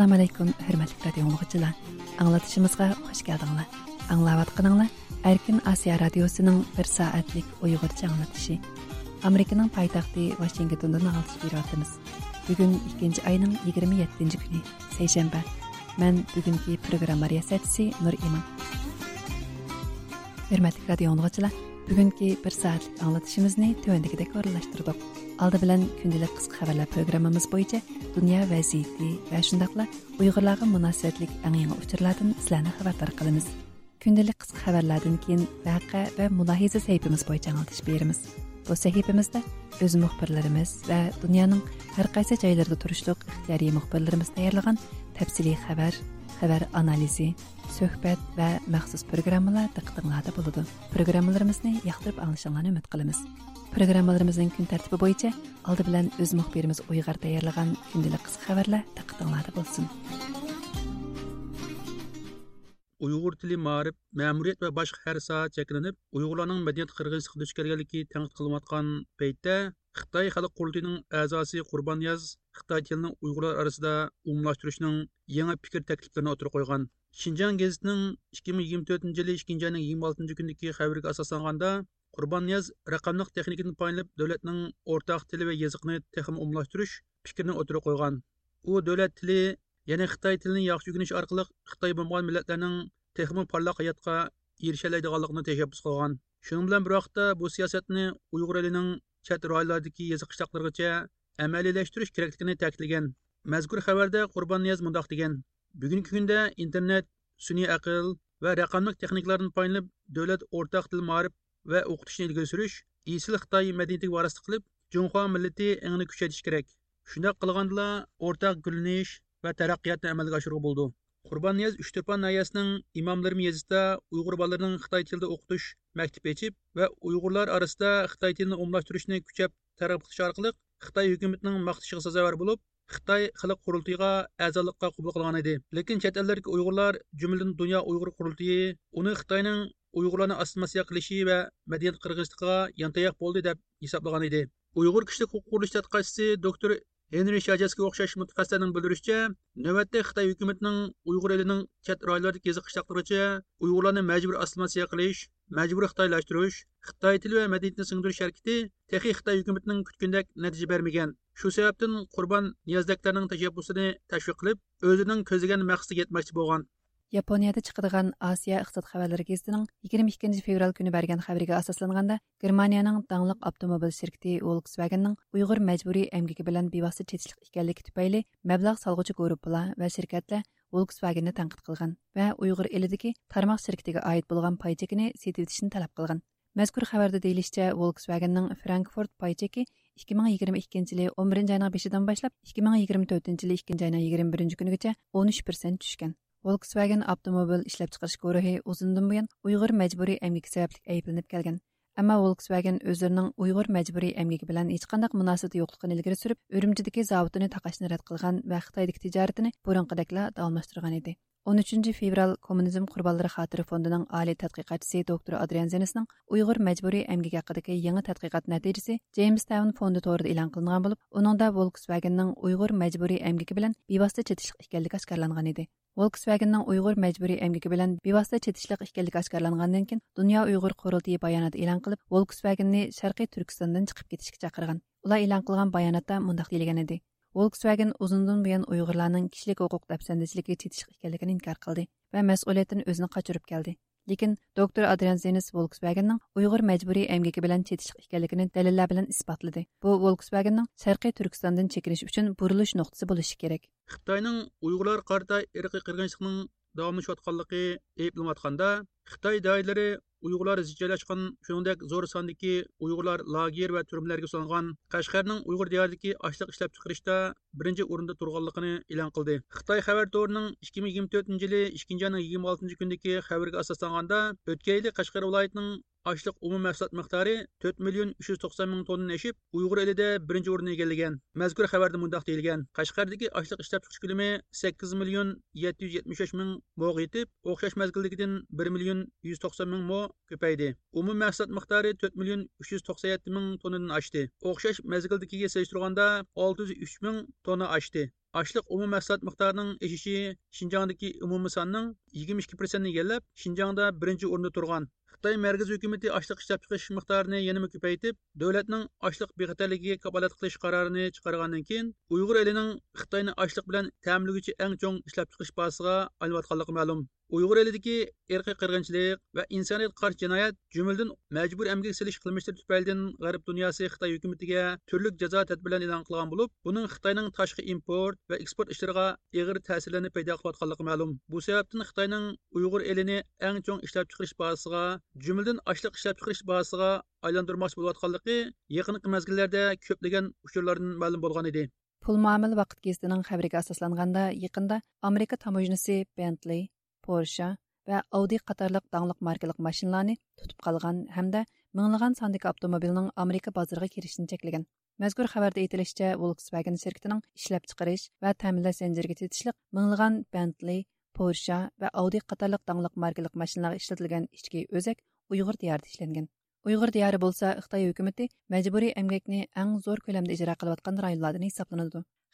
assalomu alaykum hurmatli radio o'quvchilar anglatishimizga xush keldinglar anglayotganinglar erkin osiyo radiosining bir soatlik uyg'urcha anglatishi amerikaning poytaxti vashingtondan anglatish beryapmiz bugun ikkinchi ayning yigirma yettinchi kuni seshanba man bugungi programma riyosatchisi nur iman hurmatli radio o'quvchilar bugungi bir soatlik anglatishimizni tuvandagidek o'rinlashtirdik Алды белән күндәлек кыска хәбәрләр программамыз буенча дөнья вазiyati ва шундыйлар уйгырларга мөнәсәбәтлек иң яңа учурлардан сезләрне хәбәрдар кылабыз. Күндәлек кыска хәбәрләрдән кин вакыа ва мулахиза сәйфебез буенча аңлатыш беребез. Бу сәйфебездә үз мөхбирләребез ва дөньяның һәр кайсы җайларында турышлык ихтияри мөхбирләребез таярлаган тәфсилий хәбәр, хәбәр анализи, сөхбәт ва махсус программалар дикътыңларда булды. Программаларыбызны яктырып аңлашыңларны үмид кылабыз. Программаларымыздың күн тәртібі бойынша алды білән өз мұхбиріміз ойғар даярлаған күнделік қысқа хабарлар тақытыңлады болсын. Uyghur tili ma'rif, ma'muriyat va boshqa har soat cheklanib, Uyg'urlarning madaniyat qirg'inchiligiga duch kelganligi tanqid qilinayotgan paytda Xitoy xalq qurultiyining a'zosi Qurban Yoz Xitoy tilini Uyg'urlar orasida umumlashtirishning yangi fikr takliflarini o'tirib qo'ygan. Шинжан гезитінің 2024 жылы 2 айының 26 күндегі хабарға асасланғанда oltinchi kundagi xabariga asoslanganda qurbonyoz raqamliq texnikadan foydalanib davlatning o'rtaq tili va yoziqni texmi umumlashtirish fikrini o'tirib qo'ygan. U davlat tili ya'ni xitoy tilini yaxshi o'rganish orqali xitoy bo'lmagan millatlarning texmi parlaq hayotga erishaoladiganligini tashabbus qilgan. Shuning bilan bir vaqtda bu siyosatni uyg'ur elining chat rayonlardagi yezi qishloqlargacha amaliylashtirish kerakligini ta'kidlagan. Mazkur xabarda qurbon niyoz mundoq degan. Bugungi kunda internet sun'iy aql va raqamli texnikalardan foydalanib va o'qitishni ilgari surish isil xitoy madaniyatiga varaslik qilib junxo millati engni kuchaytirish kerak. Shundoq qilgandala o'rtaq gullanish va taraqqiyotni amalga oshirgan bo'ldi. Qurbon niyoz uchtepan nayasining imomlari yezida uyg'ur bolalarining xitoy tilida o'qitish maktab ochib va uyg'urlar orasida xitoy tilini umumlashtirishni kuchab targ'ib qilish orqali xitoy hukumatining maqtashiga sazovor bo'lib xitoy xalq qurultiyiga a'zolikqa qabul qilgan edi. Lekin chet eldagi uyg'urlar jumladan dunyo uyg'ur qurultiyi uyg'urlarni osmasiya qilishi va madaniyat qirg'izligiga yantayoq bo'ldi deb hisoblagan edi. Uyg'ur kishilik huquq qurilish tadqiqotchisi doktor henri shajasga o'xshash mutaxassislarning bildirishicha navbatda xitoy hukumatining uyg'ur elining chet rayonlardagi kezi qishloqlargacha uyg'urlarni majbur assimilyatsiya qilish majburiy xitoylashtirish xitoy tili va madaniyatini singdirish harakati texi xitoy hukumatining kutgandek natija bermagan. Shu sababdan qurbon niyozdaklarning tashabbusini tashviq qilib o'zining ko'zlagan maqsadiga yetmoqchi bo'lgan. Японияда чыгыдыган Азия икътисад хәбәрләре гезитенең 22 февраль көне бергән хәбәргә асасланганда, Германияның даңлык автомобиль şirkәте Volkswagenның уйгыр мәҗбүри әмгәге белән бивасыт чәчлек икәнлеге тупайлы мәбләг салгычы группалар ва şirkәтләр Volkswagenni тәнкыйть кылган ва уйгыр илидәге тармак şirkәтегә аит булган пай чекене сетеп итишне таләп кылган. Мәзкур хәбәрдә дәйлишчә Volkswagenның Frankfurt пай 2022 елы 11 айның 5-дән башлап 2024 елы 2 айның 21 көнегәчә 13% төшкән. Volkswagen avtomobil ishlab chiqarish guruhi uzundan buyon Uyg'ur majburiy emgigi sababli ayblanib kelgan. Ammo Volkswagen o'zlarining Uyg'ur majburiy emgigi bilan hech qanday munosabati yo'qligini ilgari surib, Urumchidagi zavodini taqashni rad qilgan va Xitoydagi tijoratini burunqidakla davomlashtirgan edi. 13 fevral Kommunizm qurbonlari xotiri fondining oliy tadqiqotchisi doktor Adrian Zenisning Uyg'ur majburiy emgigi haqidagi yangi tadqiqot natijasi James Town fondi to'g'rida e'lon qilingan bo'lib, uningda Volkswagenning Uyg'ur majburiy emgigi bilan bevosita chetishlik ekanligi oshkorlangan edi. Volkswagenның уйғур мәцбүрі әмгігі білін бевасыта чәтишлек ішкелдік ашкарлангандан кен дүния Уйгыр курултыы баянаты илан қылып Volkswagenны шарқи Түркстандан чыгып кетішік чакырган. Улар элан кылган баянатта мондак дилгән иде. Volkswagen uzundan buyon Uyg'urlarning kishilik huquq dafsandachiligiga chetish ekanligini inkor qildi va mas'uliyatdan o'zini qochirib keldi. Lekin doktor adrian zenis volkswagenning uyg'ur majburiy emgaki bilan chetishlik ekanligini dalillar bilan isbotladi. Bu volkswagenning sharqiy turkistondan chekinish uchun burilish nuqtasi bo'lishi kerak. Xitoyning uyg'urlar qarta irqiy qirg'inchilikning etayotganligi ayblanayotganda xitoy doiralari uyg'urlar zich joylashgan shuningdek zo'r sondagi uyg'urlar lager va turmlarga solingan qashqarning uyg'ur diyoridagi ochliq ishlab chiqarishda birinchi o'rinda turganligini e'lon qildi. Xitoy xabar to'rining ikki ming yigirma to'rtinchi yili ikkinchi oyning yigirma oltinchi kundagi xabarga asoslanganda o'tgan yili qashqar viloyatining Ашлык умум мәхсулат миқдары 4 миллион 390 мең тоннаны ашып, Уйгыр элидә беренче урынны эгелләгән. Мәзкур хәбәрдә мондак диелгән: Кашкардагы ашлык эшләп чыгыш күләме 8 миллион 773 мең моға итеп, охшаш мәзгилдәгедән 1 миллион 190 мең мо көпәйде. Умум мәхсулат миқдары 4 миллион 397 мең тоннадан ашты. Охшаш мәзгилдәгегә сәйштурганда 603 мең тонна ашты. Ашлык умум мәхсулат миқдарының эшиши Шинҗаңдагы умуми санның 22% ni egallab, Шинҗаңда birinchi o'rinda turgan. xitoy markaziy hukumati ochliq ishlab chiqarish miqdorini yanama ko'paytib davlatning ochliq bexatarligiga kapolat qilish qarorini chiqargandan keyin uyg'ur elining xitoyni ochliq bilan ta'minlaguvchi eng chong ishlab chiqarish bazasiga aylanayotganligi ma'lum uyg'ur elidagi irqiy qirg'inchilik va insoniyatga qarshi jinoyat jumladan majbur amgak silish qilmishlari tufaylidan g'arb dunyosi xitoy hukumatiga turli jazo tadbirlarini e'lon qilgan bo'lib buning xitoyning tashqi import va eksport ishlariga ig'ir ta'sirlarni paydo qilayotganligi ma'lum. Bu sababdan xitoyning uyg'ur elini eng chong ishlab chiqarish bazasiga jumladan ochliq ishlab chiqarish bazasiga aylantirmoqchi bo'layotganligi yaqinqi mezgillarda ko'plagan uchurlardan ma'lum bo'lgan edi. Pul muomala vaqt gazitining xabariga asoslanganda yaqinda amerika tamojnisi bentley Porsche ва Audi қатарлық даңлық маркалық машиналарны тутып қалған, һәмдә миңлыган сандагы автомобильнең Америка базарыга киришен чекләгән. Мәзкур хәбәрдә әйтелишчә, Volkswagen şirketенең эшләп чыгарыш ва тәэминләш зәнҗиргә тетишлек миңлыган Bentley, Porsche ва Audi қатарлық даңлық маркалық машиналарга эшләтелгән ички өзәк Уйгыр дияры эшләнгән. Уйгыр дияры булса, Хытай хөкүмәте мәҗбүри әмгәкне иң zor күләмдә иҗра кылып аткан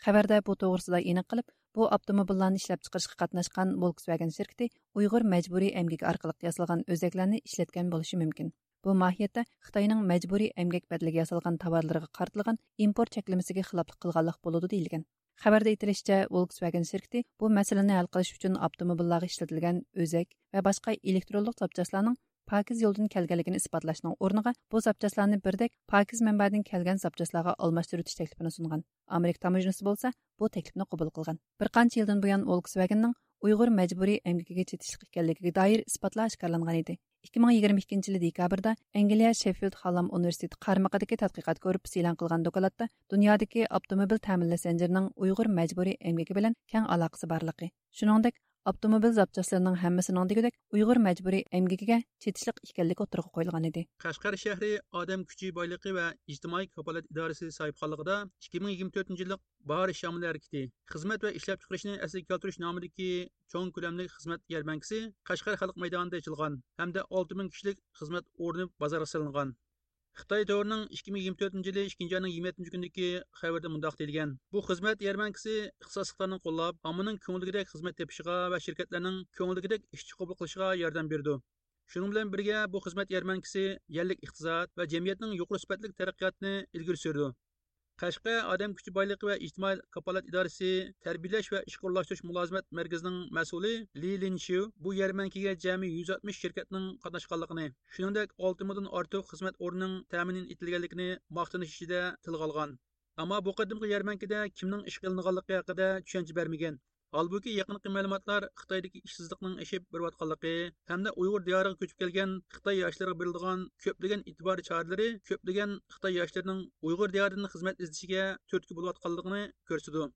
Хабарда бу тогрысында эник кылып, бу автомобильләрне ішлеп чыгарышка катнашкан Volkswagen şirkәте уйгыр мәҗбүри әмгәк аркылы язылган өзәкләрне ішлеткен булышы мүмкін. Бу маһиятта Хитаенның мәҗбүри әмгәк бәдлеге язылган товарларга картылган импорт чәклемесегә хилаплык кылганлык булуды диелгән. Хабарда әйтелишчә, Volkswagen şirkәте бу мәсьәләне хәл үшін өчен автомобильләргә эшләтелгән өзәк басқа башка электронлык pokiz yo'ldan kelganligini isbotlashning o'rniga bu zapchastlarni birdek pokiz manbadan kelgan zapchastlarga almashtiritish taklifini sungan amerika tamojnisi bo'lsa bu taklifni qabul qilgan bir qancha yildan buyon volkswagenning uyg'ur majburiy emgakiga chetishlik ekanligiga doir isbotlar oshkorlangan edi 2022 yili dekabrda Angliya Sheffield Hallam universiteti qarmaqidagi tadqiqot korpusi e'lon qilgan dokladda dunyodagi avtomobil ta'minlash zanjirining Uyg'ur majburiy emgaki bilan keng aloqasi borligi, shuningdek avtomobil zapchastlarining hammasining degudek uyg'ur majburiy emgigiga chetishliq ekanligi o'tirg'a qo'yilgan edi. Qashqar shahri odam kuchi boyligi va ijtimoiy kafolat idorasi sohibxonligida ikki ming yigirma to'rtinchi yillik bahor shamil harakati xizmat va ishlab chiqarishni asliga keltirish nomidagi cho'ng ko'lamli xizmat yarmankisi qashqar xalq maydonida ochilgan hamda olti ming kishilik xizmat o'rni bozorga solingan. Xitoy to'rining ikki ming yigirma to'rtinchi yili ikkinchi oyning yigirma yettinchi kunidagi xabarda mundoq deyilgan. Bu xizmat yarmankisi ixtisosliklarni qo'llab ommaning ko'ngildagidek xizmat tepishiga va shirkatlarning ko'ngildagidek ishchi qabul qilishiga yordam berdi. Shuning bilan birga bu xizmat yarmankisi yallik iqtisod va jamiyatning yuqori sifatli taraqqiyotini ilgari surdi. Qashqa odam kuchi boyligi va ijtimoiy kapolat idorasi tarbiyalash va ishga o'rlashtirish mulozimat markazining mas'uli li linshu bu yarmankaga jami yuz oltmish shirkatning qatnashganligini shuningdek olti mingdan ortiq xizmat o'rnining ta'min etilganligini maqtanish ichida tilga olgan ammo bu qadimgi yarmankada kimning ish qilinganligi haqida tushuncha bermagan. Halbuki yaqinqi ma'lumotlar Xitoydagi ishsizlikning oshib borayotganligi hamda Uyg'ur diyoriga ko'chib kelgan Xitoy yoshlariga berilgan ko'plagan e'tibor choralari ko'plagan Xitoy yoshlarining Uyg'ur diyoridan xizmat izlashiga turtki bo'layotganligini ko'rsatdi.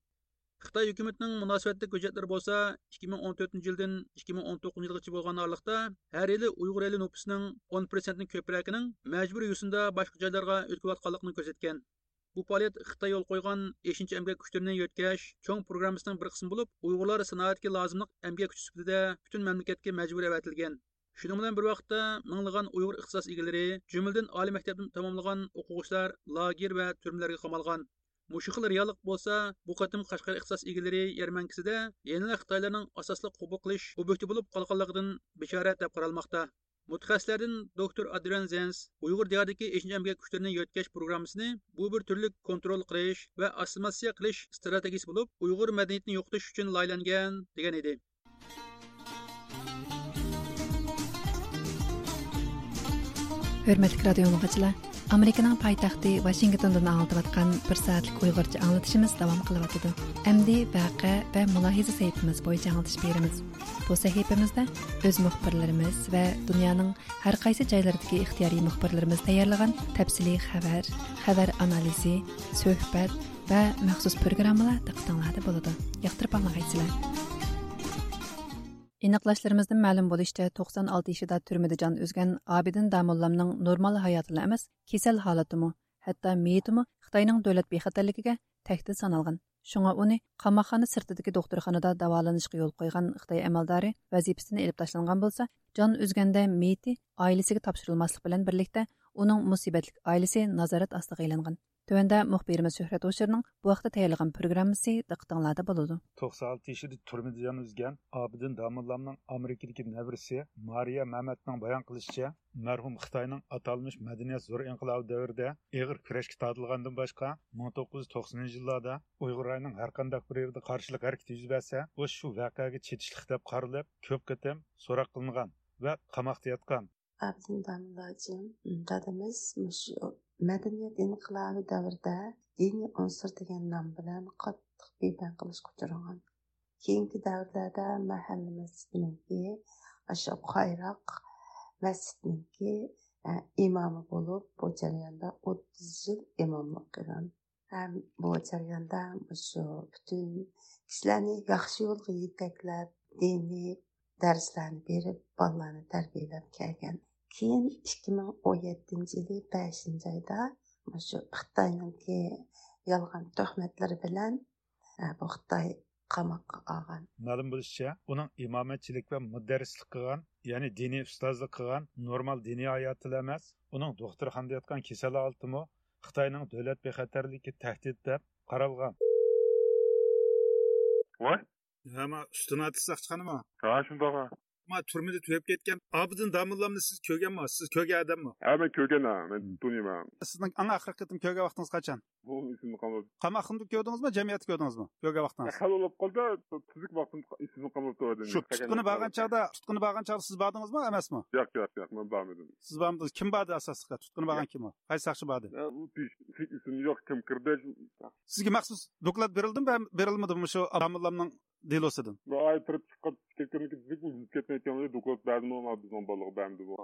Xitoy hukumatining munosabatli hujjatlari bo'lsa 2014 yildan 2019 yilgacha bo'lgan oralikda har yili Uyg'ur eli nufusining 10%ni ko'proqining majburiy yo'sinda boshqa joylarga o'tkazayotganligini ko'rsatgan. Bu palet Xitoy yo'l qo'ygan 5 emgak kuchlarini yo'tkash cho'ng programmasining bir qismi bo'lib, Uyg'urlar sanoatga lozimliq emgak kuchi sifatida butun mamlakatga majburiy avatilgan. Shuning bilan bir vaqtda minglagan Uyg'ur ixtisos egalari, jumladan oliy maktabni tamomlagan o'quvchilar lager va turmalarga qamalgan. Mushu xil bo'lsa, bu qatim Qashqar ixtisos egalari yarmankasida yana Xitoylarning asosli qabul qilish obyekti bo'lib qolganligidan bishorat deb qaralmoqda. مۇتەخەسسىسلەردىن دوكتور ئادرىيان زېنس ئۇيغۇر دىيارىدىكى ئىشىنچ ئەمگەك كۈچلىرىنى يۆتكەش پىروگراممىسىنى بۇ بىر تۈرلۈك كونترول قىلىش ۋە ئاسسىمىلياtsiيە قىلىش ئىستراتېگىيىسى بولۇپ ئۇيغۇر مەدەنىيىتىنى يوقىتىش ئۈچۈن لايىھەلەنگەن دېگەن ئىدى. Hurmatli radio Американың пайтақты Вашингтондан алып атқан бір сәтлік ұйғырча аңлатышымыз давам қылып атыды. Әмді вәқі вә мұлахиза сәйіпіміз бойынша аңлатыш береміз. Бұл сәйіпімізді өз мұхбірлеріміз вә дүнияның әр қайсы жайлардығы ихтияри мұхбірлеріміз даярлаған тәпсілі хәбәр, хәбәр анализи, сөхбәт вә мәқсус программалар тықтыңлады болады. Яқтырып аңлағайсылар. Aniqlashlarimizdan ma'lum bo'lishicha 96 yoshida turmada jon uzgan Abidin Damullamning normal hayotini emas, kasal holatimi, hatto meyitimi Xitoyning davlat bexatarligiga tahdid sanalgan. Шуңа уни qamoqxona sirtidagi doktorxonada davolanishga yo'l qo'ygan Xitoy amaldori vazifasini elib tashlangan bo'lsa, jon uzganda meyti oilasiga topshirilmaslik bilan birlikda uning musibatli oilasi nazorat ostiga aylangan. Төвәндә мөхбирimiz Шөһрәт Ошырның bu вакытта тәйярлыгын программасы диктанларда булды. 96 yaşında turmada jan üzgen Abidin Damullamның Amerikadagi nevrisi Mariya Mamatның bayon qilishicha, marhum Xitoyning atalmış madaniyat zo'r inqilobi davrida ig'ir kurashga tortilgandan boshqa 1990 yillarda Uyg'ur rayonining har qanday bir yerda qarshilik harakati yuz bersa, u shu voqeaga chetishlik deb qarilib, ko'p qatam so'roq qilingan va qamoqda yotgan. Abidin Damullamjim dadamiz madaniyat inqilobi davrida diniy unsur degan nom bilan qattiq beban qilishga uchragan keyingi davrlarda mahalla masjidiniki shu xayroq masjidniki e, imomi bo'lib bu jarayonda o'ttiz yil imomlik qilgan ham bu jarayonda shu butun kishilarni yaxshi yo'lga yetaklab diniy darslarni berib bolalarni tarbiyalab kelgan. Keyin ikki ming o'n yettinchi yili beshinchi oyda shu xitoyniki yolg'on tuhmatlari bilan bu xitoy qamoqqa olgan ma'lum bo'lishicha uning imomatchilik va mudarrislik qilgan ya'ni diniy ustozlik qilgan normal diniy hayoti emas uning doktorxonada yotgan kasali oltimi xitoyning davlat bexatarligi tahdid deb qaralgan voy ustini atisaqchiqanimi ha shundoq ma türmede türep ketken. Abdın damıllamını siz köge mi? Siz köge adam mı? Ama köge na. Ben hmm. tunuyum ha. Sizin ana akır kıtım köge vaktiniz kaçan? Bu isimli kalmadı. Kamakındı gördünüz mü? Cemiyeti gördünüz mü? Köge vaktiniz. Kal e, olup kaldı. Tüzük vaktim isimli kalmadı. Şu tutkunu bağın çağda, tutkunu bağın çağda siz bağdınız mı? Emez mi? Yok yok yok. Ben bağmadım. Siz bağmadınız. Kim bağdı asaslıkla? Tutkunu bağın kim o? Hay sakşı bağdı. E, bu isim yok. Kim kırdı? Sizge maksus doklat berildim ben berilmedim şu adamlarımın delosidan aytirib chiqib ketmayotgan doklad berdimi bizning bolaga bermdi bu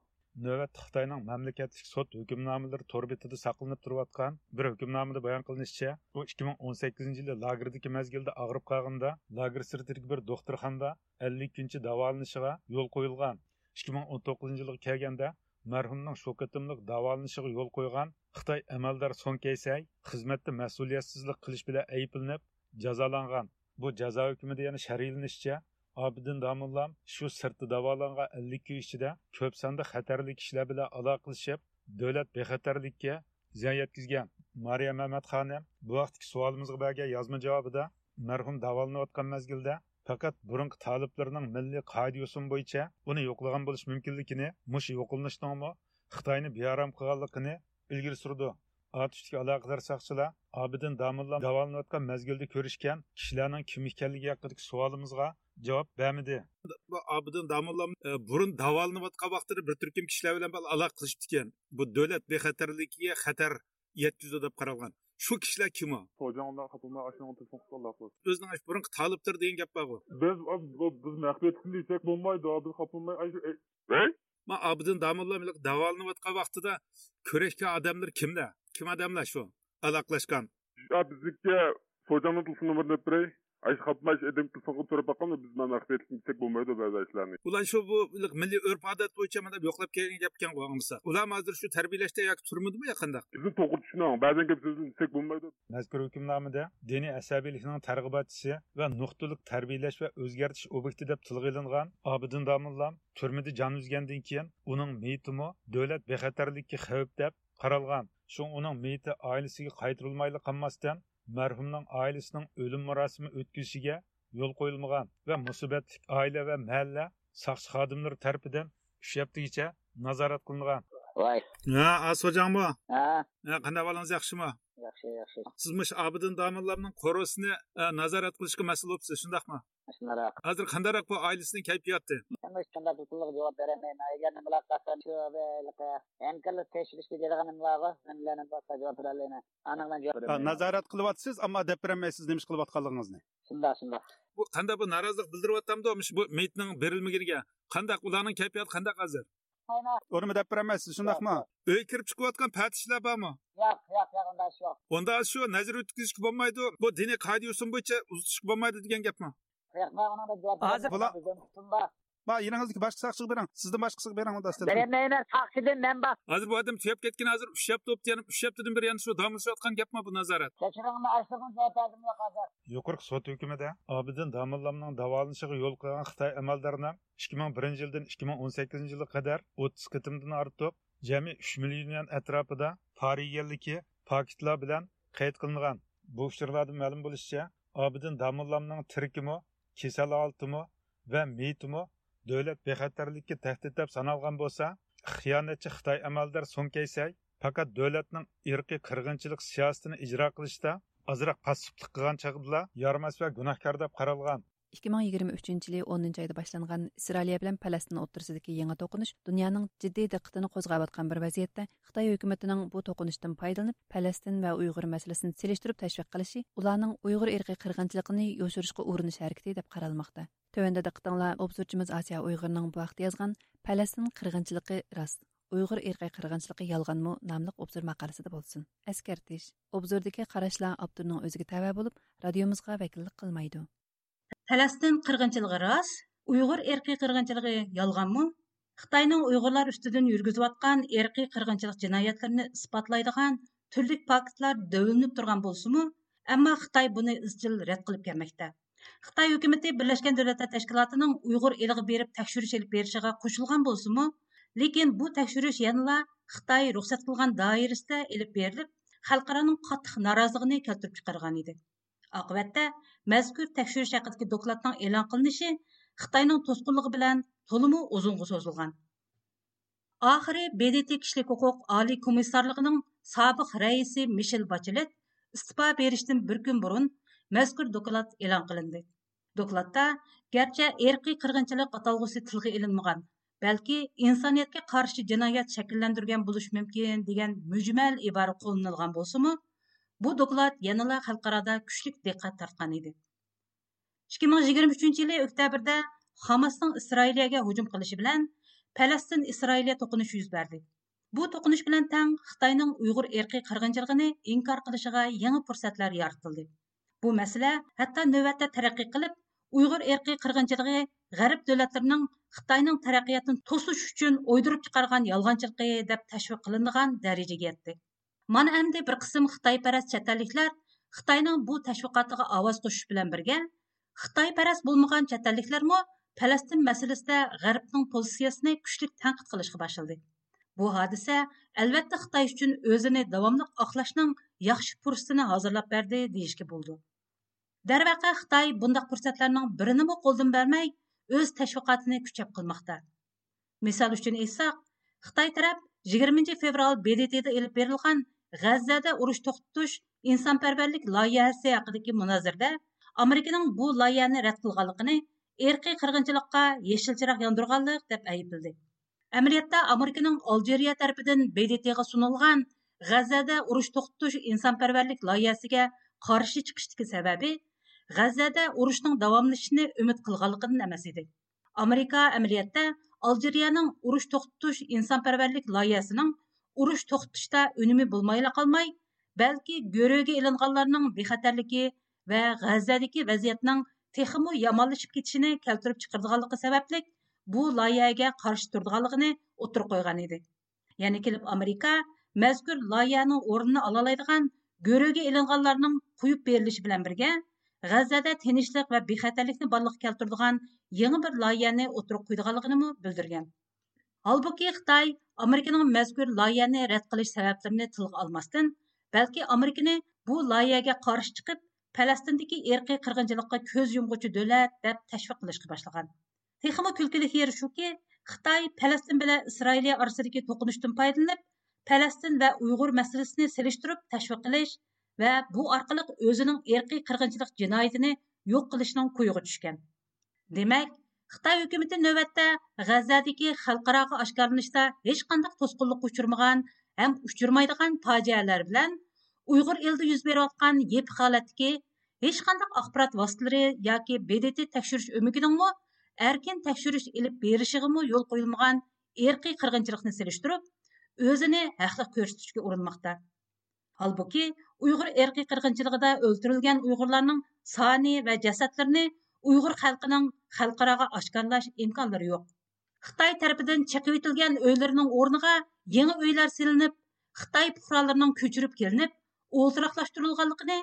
navbatda xitoyning mamlakatlik sud hukmnomalari tor betida saqlanib turayotgan bir hukmnomada bayon qilinishicha u ikki ming o'n sakkizinchi yilda lagerdagi mezgilda og'rib qolganda lager sirtidagi bir doktorxonada ellik kuncha davolanishiga yo'l qo'yilgan ikki ming o'n to'qqizinchi yilga kelganda marhumning shu qatimliq davolanishiga yo'l qo'ygan xitoy amaldor son keysay xizmatda mas'uliyatsizlik qilish bilan ayblanib jazolangan bu jazo hukmida yana sharilinishicha obidin domullam shu sirtda davolangan ellik kun ichida ko'p sonda xatarli kishilar bilan aloqalashib davlat bexatarlikka ziyon yetkazgan mariya mamatxonim bu vaqtgi savolimizga bergan yozma javobida marhum davolanayotgan mazgilda faqat burungi toliblarning milliy qoida yo'sin bo'yicha uni yo'qlagan bo'lish mumkinligini mush yo'qilishninmi xitoyni bearam qilganligini ilgari surdi. Otishdagi aloqador soqchilar obidin damulla davolanayotgan mazgilda ko'rishgan kishilarning kim ekanligi haqidagi savolimizga javob bermadi. Bu obidin damulla e, burun davolanayotgan vaqtida bir turkum kishilar bilan aloqa qilishibdi ekan. Bu davlat bexatarligiga xatar yetkazdi deb qaralgan. Shu kishilar kim u o'zining burun tolibdir degan gap bor biz biz maxfiyatni desak bo'lmaydi. Biz xopilmay ma obidin damulla davolanayotgan vaqtida ko'rishgan odamlar kimlar kim odamlar shu aloqalashgan bizga foydani tilsini bir beray Ayş xatmaş edim tılsın turib bakalım biz men maxfiyetlik desek bo'lmaydi ba'zi ishlarni. Ular shu bu milliy urf odat bo'yicha mana yo'qlab kelgan gapkan qo'yganmisa. Ular hozir shu tarbiyalashda yoki turmadimi yaqinda? Bizni to'g'ri tushuning. Ba'zan gap so'zni desek bo'lmaydi. Mazkur hukmnomada diniy asabiylikning targ'ibotchisi va nuqtalik tarbiyalash va o'zgartirish obyekti deb tilga ilingan Obidin Domullam turmada jon uzgandan keyin uning meyitimi davlat bexatarlikka xavf deb qaralgan. Shu uning meyti oilasiga qaytarilmayli qolmasdan marhumning oilasining o'lim marosimi o'tkazishiga yo'l qo'yilmagan va musibatli oila va mahalla soqchi xodimlari tarafidan uch haftagacha nazorat qilingan voy ha asojanmi ha qanday ahvolingiz yaxshimi yaxshi yaxshi. Siz mush abidin domillarning qo'rosini nazorat qilishga mas'ul bo'libsiz shundaqmi? Shunaroq hozir qandayroq bu oilasining kayfiyati endi shunda to'liq javob beraman agar nimalar qilsam shu hamkorlik tekshirish deydigan nimalarga javob berolmayman. Aniq man javob beraman nazorat qilyapsiz ammo deb berolmaysiz nima ish qilayotganligingizni shunda shunda. Bu qanday bu norozilik bildiryaptamdi bu meyitning berilmaganiga qandaq ularning kayfiyati qandaq hozir uni deb berolmaysiz shundaqmi uy kirib chiqayotgan fatishlar bormi yo'q yo'q yo'q unda shu yo'q unda shu nazar o'tkazishga bo'lmaydi bu diniy qoida usul bo'yicha uzatishga bo'lmaydi degan gapmi hozir ba yeringizniki boshqa soqchiga bering sizdan boshqasiga bering unda bermayman soqchidan man bor hozir bu odam tuyab ketgan hozir ushlab turibdi yana uch haftadan beri yana shu domlashayotgan gapmi bu nazorat? Kechiringni hozir? Yuqorqi sud hukmida obidin domillamning davolanishiga yo'l qo'ygan xitoy amaldorni ikki ming birinchi yildan ikki ming o'n sakkizinchi yilga qadar o'ttiz qitimdan ortiq jami uch million atrofida pora yeganligi paketlar bilan qayd qilingan. Bu uchurlarda ma'lum bo'lishicha obidin domillamning tirikimi kasal oltimi va meytimi davlat bexatarlikka tahdid deb sanalgan bo'lsa xiyonatchi xitoy amaldor sun faqat davlatning irqiy qirg'inchilik siyosatini ijro qilishda ozroq passivlik qilgan chog'da yormas va gunohkor deb qaralgan. 2023 жылы 10 айда башланган Израилия белән Палестина отырсыдагы яңа токуныш дөньяның җитди диккәтен козгап аткан бер вазиятта Хытай хөкүмәтенең бу токуныштан файдаланып Палестин ва Уйгыр мәсьәләсен селештирүп тәшвиқ кылышы уларның Уйгыр ирки кыргынчылыгын яшырышка урыныш хәрәкәте дип каралмакта. Төвәндә дә кытыңлар обзорчымыз Азия Уйгырның бу вакытта язган Палестин кыргынчылыгы раст. Uyghur irqi qirg'inchiligi yolg'onmi nomliq obzor maqolasida bo'lsin. Askartish. Obzordagi qarashlar avtorning o'ziga tava bo'lib, radiomizga vakillik qilmaydi. Пәләстин қырғынчылығы рас, Уйғур эркий қырғынчылығы ялғанмы? Қытайның уйғурлар үстіден жүргізіватқан эркий қырғынчылық жинаятларын ispatlайдыған түрлік фактлар дәвілініп тұрған болсымы? Әмма Қытай бұны ізчіл рет қылып келмекте. Қытай үкіметі Бірлескен Дәулеттер Тәшкилатының уйғур елігі беріп тәкшүріш еліп берішіға қосылған болсымы? Lekin bu тәкшүріш яныла Қытай рұқсат қылған дайырысты еліп беріліп, халықараның қаттық наразылығын келтіріп шығарған еді. Oqibatda mazkur tekshirish haqidagi dokladning e'lon qilinishi Xitoyning to'sqinligi bilan to'limi uzunga so'zilgan. Oxiri BDT kishilik huquq oliy komissarligining sobiq raisi Mishel Bachelet istifa berishdan bir kun burun mazkur doklad e'lon qilindi. Dokladda garchi erkiy qirg'inchilik atalg'usi tilga ilinmagan, balki insoniyatga qarshi jinoyat shakllantirgan bo'lishi mumkin degan mujmal ibora qo'llanilgan bo'lsa-mu, bu doklad yanada xalqarada kuchli diqqat tortgan edi. 2023 yili oktyabrda Hamasning Isroiliyaga hujum qilishi bilan Falastin Isroiliya to'qinishi yuz berdi. Bu to'qinish bilan tang Xitoyning Uyg'ur erkiy qirg'inchiligini inkor qilishiga yangi fursatlar yaratildi. Bu masala hatto navbatda taraqqiy qilib, Uyg'ur erkiy qirg'inchiligi g'arb davlatlarining Xitoyning taraqqiyotini to'sish uchun o'ydirib chiqargan yolg'onchiligi deb tashviq qilinadigan darajaga yetdi. Mana endi bir qism Xitoyparast chet Xitoyning bu tashviqotiga ovoz qo'shish bilan birga Xitoyparast bo'lmagan chet elliklarmi Falastin masalasida g'arbning pozitsiyasini kuchli tanqid qilishga boshladi. Bu hodisa albatta Xitoy uchun o'zini davomli oqlashning yaxshi fursatini hozirlab berdi deyishga bo'ldi. Darvaqa Xitoy bunday fursatlarning birini qo'ldan bermay, o'z tashviqotini kuchab qilmoqda. Misol uchun aytsak, Xitoy taraf 20 fevral BDTda elib berilgan G'azzada urush to'xtatish insonparvarlik loyihasi haqidagi munozirda Amerikaning bu loyihani rad qilganligini erkiy qirg'inchilikqa yeshil yondirganlik deb aybladi amaliyotda amerikaning aljeriya tarafidan bdtga sunilgan g'azzada urush to'xtatish insonparvarlik loyihasiga qarshi chiqishdagi sababi g'azzada urushning davomlashishini umid qilganligidan emas edi amerika amaliyotda aljeriyaning urush to'xtatish insonparvarlik loyihasining urush to'xtatishda unumi bo'lmayla qolmay balki go'ro'ga ilinganlarning bexatarligi va g'azzadagi vaziyatning texmi yomonlashib ketishini keltirib chiqardiganligi sababli bu loyihaga qarshi turdiganligini o'tir qo'ygan edi ya'ni kelib amerika mazkur loyihaning o'rnini ololaydigan go'ro'ga ilinganlarning quyib berilishi bilan birga g'azzada tinchlik va bexatarlikni borliqqa keltiradigan yangi bir loyihani o'tirib qo'ydiganligini bildirgan holbuki xitoy amerikaning mazkur loyihani rad qilish sabablarini tilga olmasdan balki amerikani bu loyihaga qarshi chiqib Пәләстіндегі erkiy qirg'inchilikqa ko'z yumg'uchi davlat deb tashviq qilishga boshlagan. Texmi kulkili yeri shuki, xitoy palastin bilan isroiliya orasidagi to'qinishdan foydalanib palastin va uyg'ur masalasini selishtirib tashviq qilish va bu orqali o'zining erkiy qirg'inchilik jinoyatini yo'q qilishning kuyiga tushgan demak xitoy hukumati navbatda g'azzadagi xalqaroga oshkorlanishda hech qanday to'sqinlikqa uchirmagan ham uchirmaydigan fojialar bilan uyg'ur elida yuz berayotgan yep holatdagi hech qanday axborot vositalari yoki bdt tekshirish o'miginingmi erkin tekshirish ilib berishig'imi yo'l qo'yilmagan erkiy qirg'inchilikni selishtirib o'zini haqli ko'rsatishga urinmoqda. Holbuki uyg'ur erkiy qirg'inchiligida o'ldirilgan uyg'urlarning soni va jasadlarini uyg'ur xalqining xalqaroga oshkorlash imkonlari yo'q xitoy tarafidan chiqib etilgan o'ylarining o'rniga yangi uylar silinib xitoy puhralarining ko'chirib kelinib o'ltiroqlashtirilganligini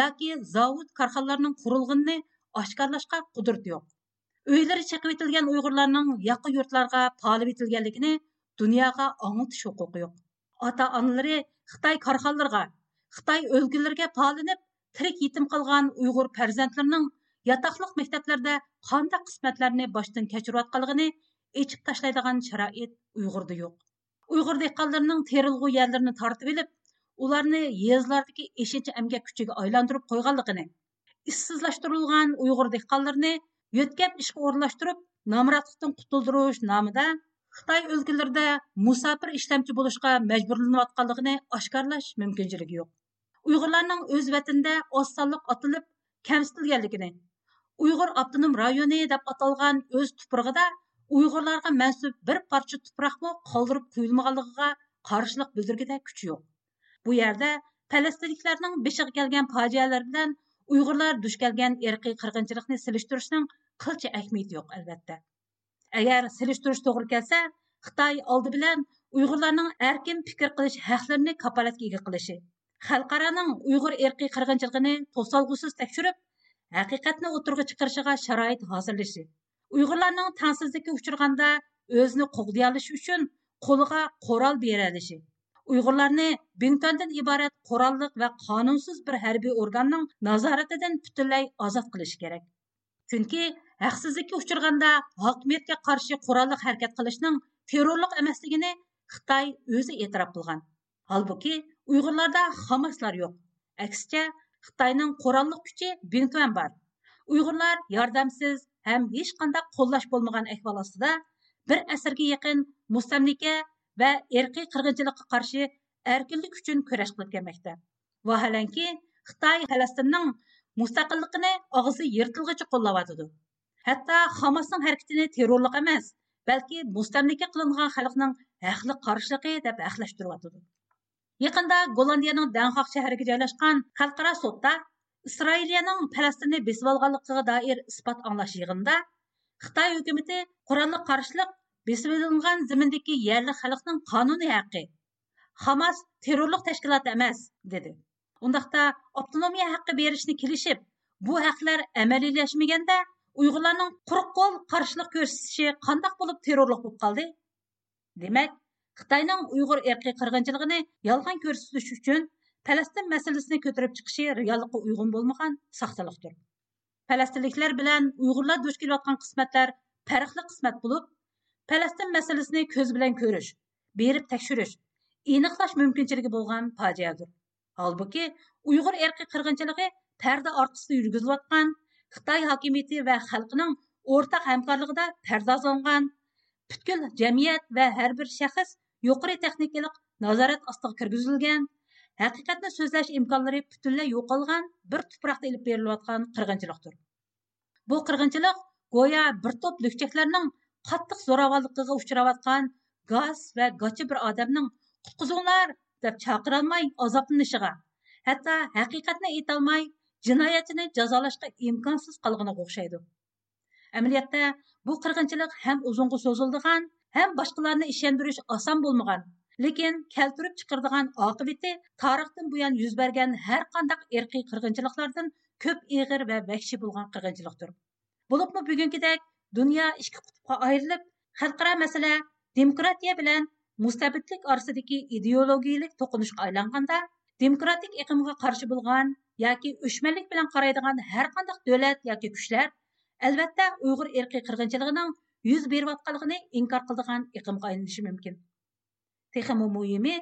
yoki zavod korxonalarning qurilganini oshkorlashga qudrat yo'q uylari chiqib etilgan uyg'urlarning yaqin yurtlarga polib etilganligini dunyoga anglitish huquqi yo'q ota onalari xitoy korxonalarga xitoy o'lgilariga polinib tirik yetim qolgan uyg'ur farzandlarining yataqlıq maktablarda qanda qismətlərini boshdan kechirayotganligini echib tashlaydigan sharoit uyg'urda yo'q uyg'ur dehqonlarining terilg'u yerlarini tortib olib ularni yezlardagi eshinchi amgak kuchiga aylantirib qo'yganligini ishsizlashtirilgan uyg'ur dehqonlarini yo'tkab ishga o'rlashtirib nomratlikdan qutuldirish nomida xitoy o'lkalarida musafir ishlamchi bo'lishga majburlanayotganligini oshkorlash mumkinchiligi yo'q uyg'urlarning o'z vatanida oz sonliq otilib kamsitilganligini uyg'ur avtonom rayoni deb atalgan o'z tuprog'ida uyg'urlarga mansub bir parcha tuproqni qoldirib qo'yilmaganligiga qarshilik bildirgida kuch yo'q. Bu yerda falastinliklarning beshig'i kelgan fojialar bilan uyg'urlar duch kelgan erkiy qirg'inchilikni silishtirishning qilcha ahamiyati yo'q albatta. Agar silishtirish to'g'ri kelsa xitoy oldi bilan uyg'urlarning erkin fikr qilish haqlarini kapolatga ega qilishi xalqaroning uyg'ur erkiy qirg'inchiligini to'solg'usiz tekshirib haqiqatni o'tirg'a chiqarishiga sharoit hozirlashi uyg'urlarning tangsizlikka uchirganda o'zini qo'g'diyolish uchun qo'liga qurol beralishi uyg'urlarni bingtondan iborat qurolliq va qonunsiz bir harbiy organning nazoratidan butunlay ozod qilish kerak chunki haqsizlikka uchirganda hokimiyatga qarshi qurolliq harakat qilishning terrorlik emasligini xitoy o'zi e'tirof qilgan holbuki uyg'urlarda hamaslar yo'q aksincha xitoyning qurolliq kuchi bintuan bor. Uyg'urlar yordamsiz ham hech qanday qo'llash bo'lmagan ahvol ostida bir asrga yaqin mustamlika va erkiy qirg'inchilikqa qarshi erkinlik uchun kurash qilib kelmoqda. Vaholanki xitoy falastinning mustaqilligini og'zi yirtilg'icha qo'llayotidi hatto hamasning harakatini terrorlik emas balki mustamlika qilingan xalqning haqli qarshiligi deb Yaqında Gollandiyaning Danxoq shahriga joylashgan xalqaro sudda Isroiliyaning Falastinni besib olganligiga doir isbot anglash yig'inida Xitoy hukumati qurolli qarshilik yerli xalqning qonuniy haqqi Hamas terrorlik tashkiloti emas dedi. Undaqda avtonomiya haqqi berishni kelishib, bu haqlar amaliylashmaganda Uyg'urlarning quruq qo'l qarshilik ko'rsatishi qandoq bo'lib terrorlik bo'lib qoldi? Demak, Қытайның ұйғыр ерқи қырғыншылығыны ялған көрсетіш үшін Пәләстин мәселесini көтеріп чықшы реалыққа ұйғын болмаған сақталықтыр. Пәләстинліктер білән ұйғырлар дөш келіватқан қысмәтлер пәріқлі қысмәт болып, Пәләстин мәселесini көз білән көріш, беріп тәкшүріш, eniqlash mumkinchiligi bo'lgan fojiadir holbuki uyg'ur erki qirg'inchiligi parda orqasida yurgizilayotgan xitoy hokimiyati va xalqining o'rtaq hamkorligida pardozlangan butkul jamiyat va har bir shaxs yuqori texnikalik nazorat ostiga kirgizilgan haqiqatni so'zlash imkonlari butunlay yo'qolgan bir tuproqda ilib berilayotgan qirg'inchilikdir. Bu qirg'inchilik go'yo bir to'p lukchaklarning qattiq zo'ravonligiga uchrayotgan gaz va gochi bir odamning qutqizinglar deb chaqirolmay azoblanishiga hatto haqiqatni aytolmay jinoyatchini jazolashga imkonsiz qolganiga o'xshaydi. Amaliyotda bu qirg'inchilik ham uzunga so'zildigan ham башкаларны ishontirish oson bo'lmagan lekin keltirib chiqardigan oqibati тарихтан буян yuz bergan har qandaq erkiy qirg'inchiliklardan ko'p игыр va вәхши bo'lgan qirg'inchilikdir Булыпмы bugungidek dunyo ikki qutbga ayrilib xalqaro masala demokratiya bilan mustabidlik orasidagi идеологиялык to'qinishga aylanganda demokratik iqimga qarshi bo'lgan yoki o'shmanlik bilan qaraydigan har qanday davlat yoki kuchlar albatta uyg'ur erkiy qirg'inchiligining yuz berayotganligini inkor qildigan iqimga aylanishi mumkin. Texmi muhimi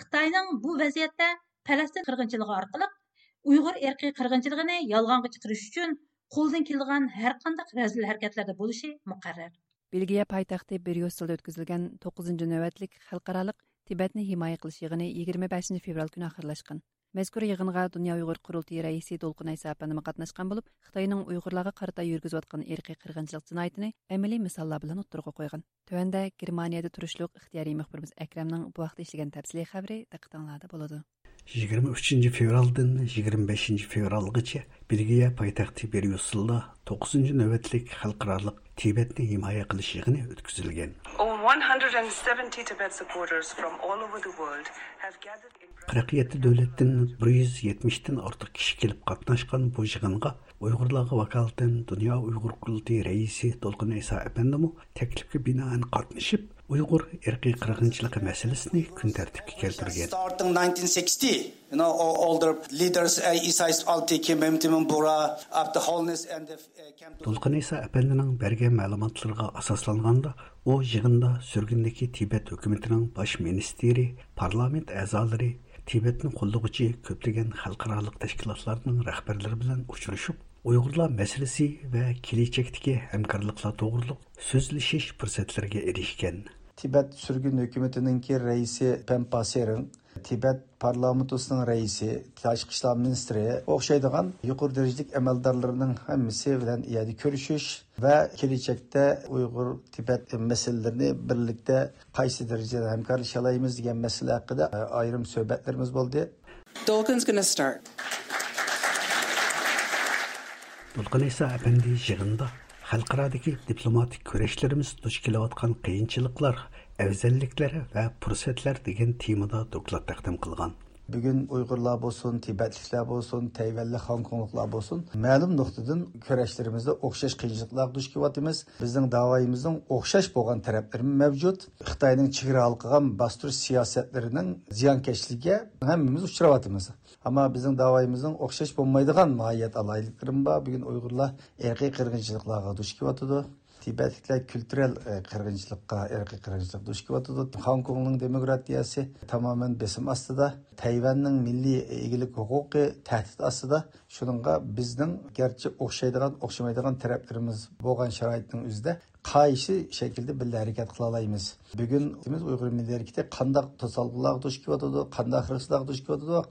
xitoyning bu vaziyatda falastin qirg'inchiligi orqali uyg'ur erkiy qirg'inchiligini yolg'onga chiqarish uchun qo'ldan kelgan har qanday razil harakatlarda bo'lishi muqarrar. Belgiya poytaxti beryuselda o'tkazilgan to'qqizinchi navbatlik xalqaroliq tibatni himoya qilish yig'ini yigirma beshinchi fevral kuni oxirlashgan. Мәзкур йыгынга Дөнья Уйгыр Курултыы рәисе Толкын Айсапанымы катнашкан булып, Хытайның уйгырларга карата йөргизеп аткан қырған кыргынчылык айтыны әмәли мисаллар белән оттырга койган. Төвәндә Германиядә турышлык ихтиярий мөхбирбез Әкрәмнең бу вакытта эшләгән тәфсилий хәбәре. 23 февралдан 25 февралгыча Бельгия пайтақты Берюсылда 9-ші нөвәтлік халқыралық Тибетті имая қылыш өткізілген. 47 дөлеттін 170-тін артық кіші келіп қатнашқан бұл жығынға ұйғырлағы вакалтын дүния ұйғыр күлді рейсі Долғын Айса әпендімі тәкілікі бина ән Uyg'ur irqiy qirg'inchiligi masalasini kun tartibga keltirgan. Starting 1960, you know, all, the leaders uh, Isa Altiki, Memtimin Bura, up the wholeness and the uh, camp Толқын Иса әпәндінің берген мәліматларға асасланғанда, о жығында сүргіндегі Тибет өкіметінің баш министері, парламент әзалары, Тибеттің қолдығычы көптеген халықаралық тәшкілатларының рәхбәрлері білән ұшырышып, Uyghurlar мәселесі və келешектегі həmkarlıqlar doğruluq sözləşiş fürsətlərə erişkən. Tibet sürgün hükümetininki reisi Pempa Sering, Tibet parlamentosining raisi, tashqi ishlar ministri o'xshaydigan yuqori darajalik amaldorlarning hammasi bilan iyada ko'rishish va kelajakda Uyg'ur Tibet masalalarini birlikda qaysi darajada hamkorlasha olamiz degan masala haqida ayrim suhbatlarimiz bo'ldi. Dolkin's to start. Dolqin esa apandi yig'inda xalqarodagi diplomatik kurashlarimiz duch kelayotgan qiyinchiliklar afzalliklar va fursatlar degan temada doklad taqdim qilgan bugun uyg'urlar bo'lsin tibetliklar bo'lsin tayvanlik xonkongliklar bo'lsin ma'lum nuqtadan kurashlarimizda o'xshash qiyinchiliklar duch kelyapmiz. Bizning davoyimizning o'xshash bo'lgan taraflari mavjud. Xitoyning chegara qilgan bostirish siyosatlarining ziyonkashligiga hammamiz uchrayapmiz ammo bizning davoyimizning o'xshash bo'lmaydigan mohiyat alayliklarım bor. Bugun uyg'urlar erkiy qirg'inchiliklarga duch kelyotidi Tibetliklar kültürel qırgınçılıkka, erki qırgınçılık duş kıvatıdı. Hong Kong'un demokratiyası tamamen besim astıda. Tayvan'ın milli egilik hukuki tehdit astıda. Şununla bizden gerçi okşaydıgan, okşamaydıgan taraflarımız boğan şarayetinin üzde qaysi şekilde birle hareket kılalayımız. Bugün biz Uygur Milli Hareketi kandak tosalgılar duş kıvatıdı, kandak hırsızlar duş kandak.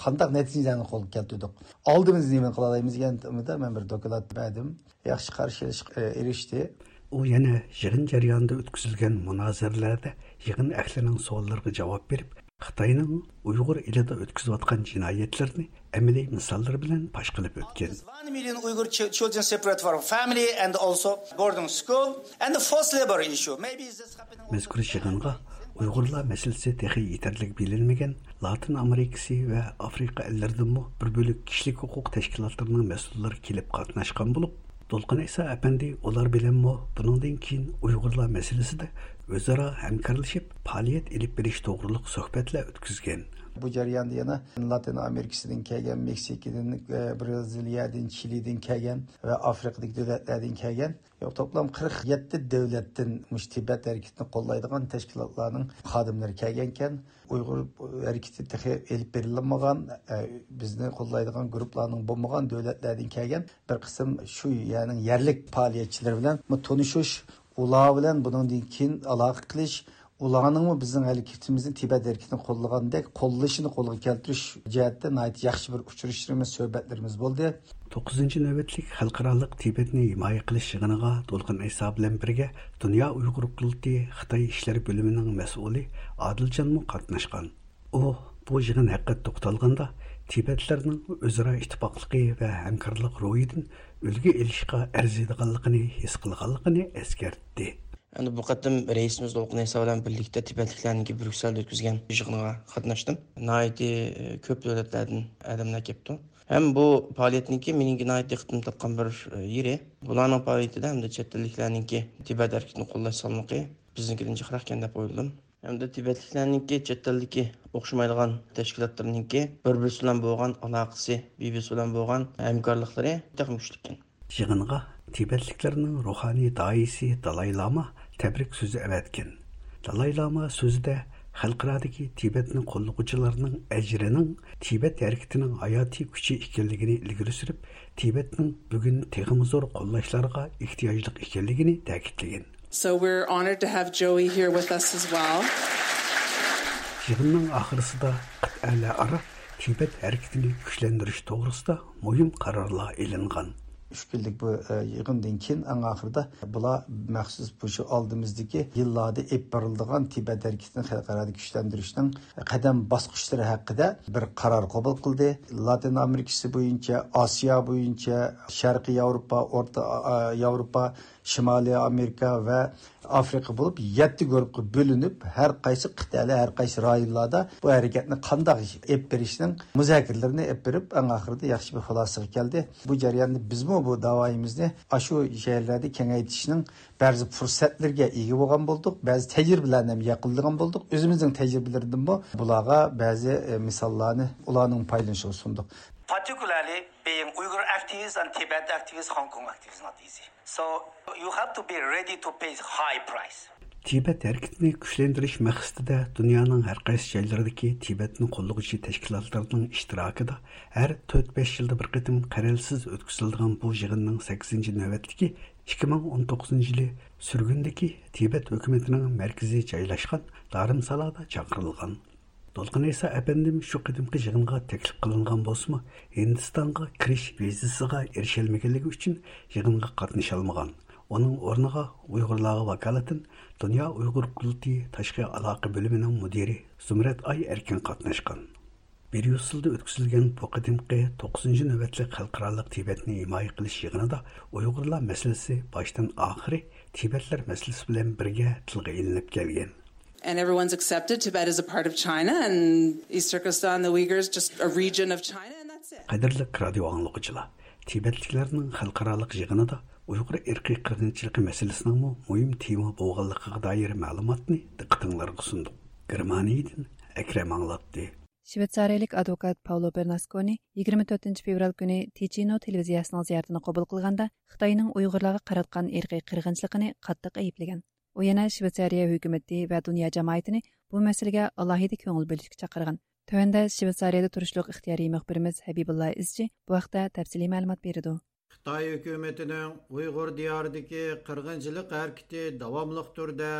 Yaxşı karşılaş erişti. U yana yig'in jarayonida o'tkazilgan munozaralarda yig'in ahlining savollariga javob berib xitoyning uyg'ur elida o'tkazayotgan jinoyatlarni amaliy misollar bilan pash qilib o'tgan. Mazkur yig'inga uyg'urlar masalasi texi yetarli bilinmagan latin amerikasi va afrika ellardimi bir bo'lak kishilik huquq tashkilotlarining mas'ullari kelib qatnashgan bo'lib Dolqin esa apandi ular bilanmi buningdan keyin Uyg'urlar masalasida o'zaro hamkorlashib faoliyat ilib berish to'g'riliq suhbatlar o'tkazgan. Bu jarayonda yana Latin Amerikasidan kelgan, Meksikadan, e, Braziliyadan, Chilidan kelgan va Afrikadagi davlatlardan kelgan toplam toplam 47 davlatdan tibat harakatini qo'llaydigan tashkilotlarning xodimlari kelgan ekan. Uyg'ur harakati texi elib berilmagan, e, bizni qo'llaydigan guruhlarning bo'lmagan davlatlardan kelgan bir qism shu ya'ni yerlik faoliyatchilar bilan tanishish, ular bilan bundan keyin aloqa qilish ularningmi bizning harakatimizni Tibet harekatini qo'llagandek qo'llashini qo'lga keltirish jihatda yaxshi bir uchrashishlarimiz, suhbatlarimiz bo'ldi. 9 navbatlik xalqaroliq Tibetni himoya qilish yig'iniga To'lqin Iso bilan birga Dunyo Uyg'ur qurultiyi Xitoy ishlari bo'limining mas'uli Odiljonmi qatnashgan. U bu yig'in haqida to'xtalganda Tibetlarning o'zaro ittifoqligi va hamkorlik ro'yidan ulgu elishga arziydiganligini his qilganligini eskartdi. Endi bu qatim reisimiz Dolqin Esa bilan birlikda Tibetliklarniki Brükselda o'tkazgan yig'inga qatnashdim. Naiti e, ko'p davlatlardan odamlar kelibdi. Hem bu faoliyatniki mening naiti ixtim taqqan bir e, yeri. Bularning faoliyatida hamda chet tilliklarniki Tibet harakatini qo'llash salmoqi biznikidan jiqroq ekan deb o'yladim. Hamda Tibetliklarniki chet tildagi o'xshamaydigan tashkilotlarniki bir-birisi bilan bo'lgan aloqasi, bir-birisi bilan bo'lgan hamkorliklari juda kuchli ekan. Yig'inga Tibetliklarning ruhoniy doisi Lama тәбрик сөзі әвәткен. Далай Лама сөзіде xalqaradagi Tibetni qo'llovchilarning ajrining Tibet harakatining hayotiy kuchi ekanligini ilgari surib, Tibetning bugun teg'imi zo'r qo'llashlarga ehtiyojli ekanligini ta'kidlagan. So we're honored to have Joey here with us as well. Yig'inning oxirisida qit'alararo Tibet harakatini kuchlantirish to'g'risida muhim qarorlar. Uch kunlik bu e, yig'indan keyin eng oxirida bular maxsus bu shu oldimizdagi yillarda ep borildigan tibat harakatini xalqaro kuchlantirishning qadam bosqichlari haqida bir qaror qabul qildi latin amerikasi bo'yicha osiyo bo'yicha sharqiy yevropa o'rta yevropa shimoliy amerika va afrika bo'lib yetti guruhga bo'linib har qaysi qit'ali har qaysi rayonlarda bu harakatni qandoq ep berishning muzokaralarini ep berib eng oxirida yaxshi bir xulosaga keldi bu jarayonni bizmi mu bu davayımızda aşu şehirlerde kengaytişinin bəzi fürsətlərə ega bolğan bolduq, bəzi təcrübələrdən yaxınlığan bolduq. Özümüzün təcrübələrindən bu bulağa bəzi e, misallarını onların paylaşığı sunduq. Particularly being Uyghur activists and Tibet activists, Hong Kong activists not easy. So you have to be ready to pay high price. Tibet hareketini kuchlantirish maqsadida dunyoning har qaysi joylaridagi Tibetni qo'llovchi tashkilotlarning ishtirokida har 4-5 yilda bir qatim qaralsiz o'tkaziladigan bu yig'inning 8 navbatdagi 2019 yili surgundagi Tibet hukumatining markaziy joylashgan Dharamsalada chaqirilgan. Dolqin esa әпәндім shu qadimgi yig'inga taklif qilingan bo'lsa Hindistonga kirish vizasiga erisholmaganligi uchun yig'inga qatnasha olmagan. Оның орныға Уйғурларға вакалатын Dünya Uygur Kulti Taşqi Əlaqə бөлімінің müdiri Сүмрет Ай Erkin qatnaşqan. Бір yüzyılda өткізілген bu 9-cu növbətlik қалқыралық Tibetni himayə qilish yığınında Uyğurlar məsələsi başdan axırı Tibetlər məsələsi bilan birgə tilgə ilinib gəlgan. and everyone's accepted. Tibet is a part of China, and East Turkestan, the Uyghurs, just a region of China, and that's it. Радио Uyğur irqi qırğınçılığı məsələsinin mühim tema bolğanlığına dair məlumatni diqqətinizlərə sunduk. Germaniyadan Əkrəm anlatdı. Швейцариялык адвокат Пауло Бернаскони 24 февраль күні Тичино телевизиясының зияртын қабыл қылғанда Қытайның ұйғырларға қаратқан ирқи қырғыншылығын қаттық айыплаған. u yana shvetsariya hukumati va dunyo jamoatini bu masalaga alohida ko'ngil bo'lishga chaqirgan tuanda shvetsariyada turishliq ixtiyoriy muxbirimiz habibulla izchi bu haqda tafsiliy ma'lumot berdi xitoy hukumatining uyg'ur diyoridagi qirg'inchilik harakati davomli turda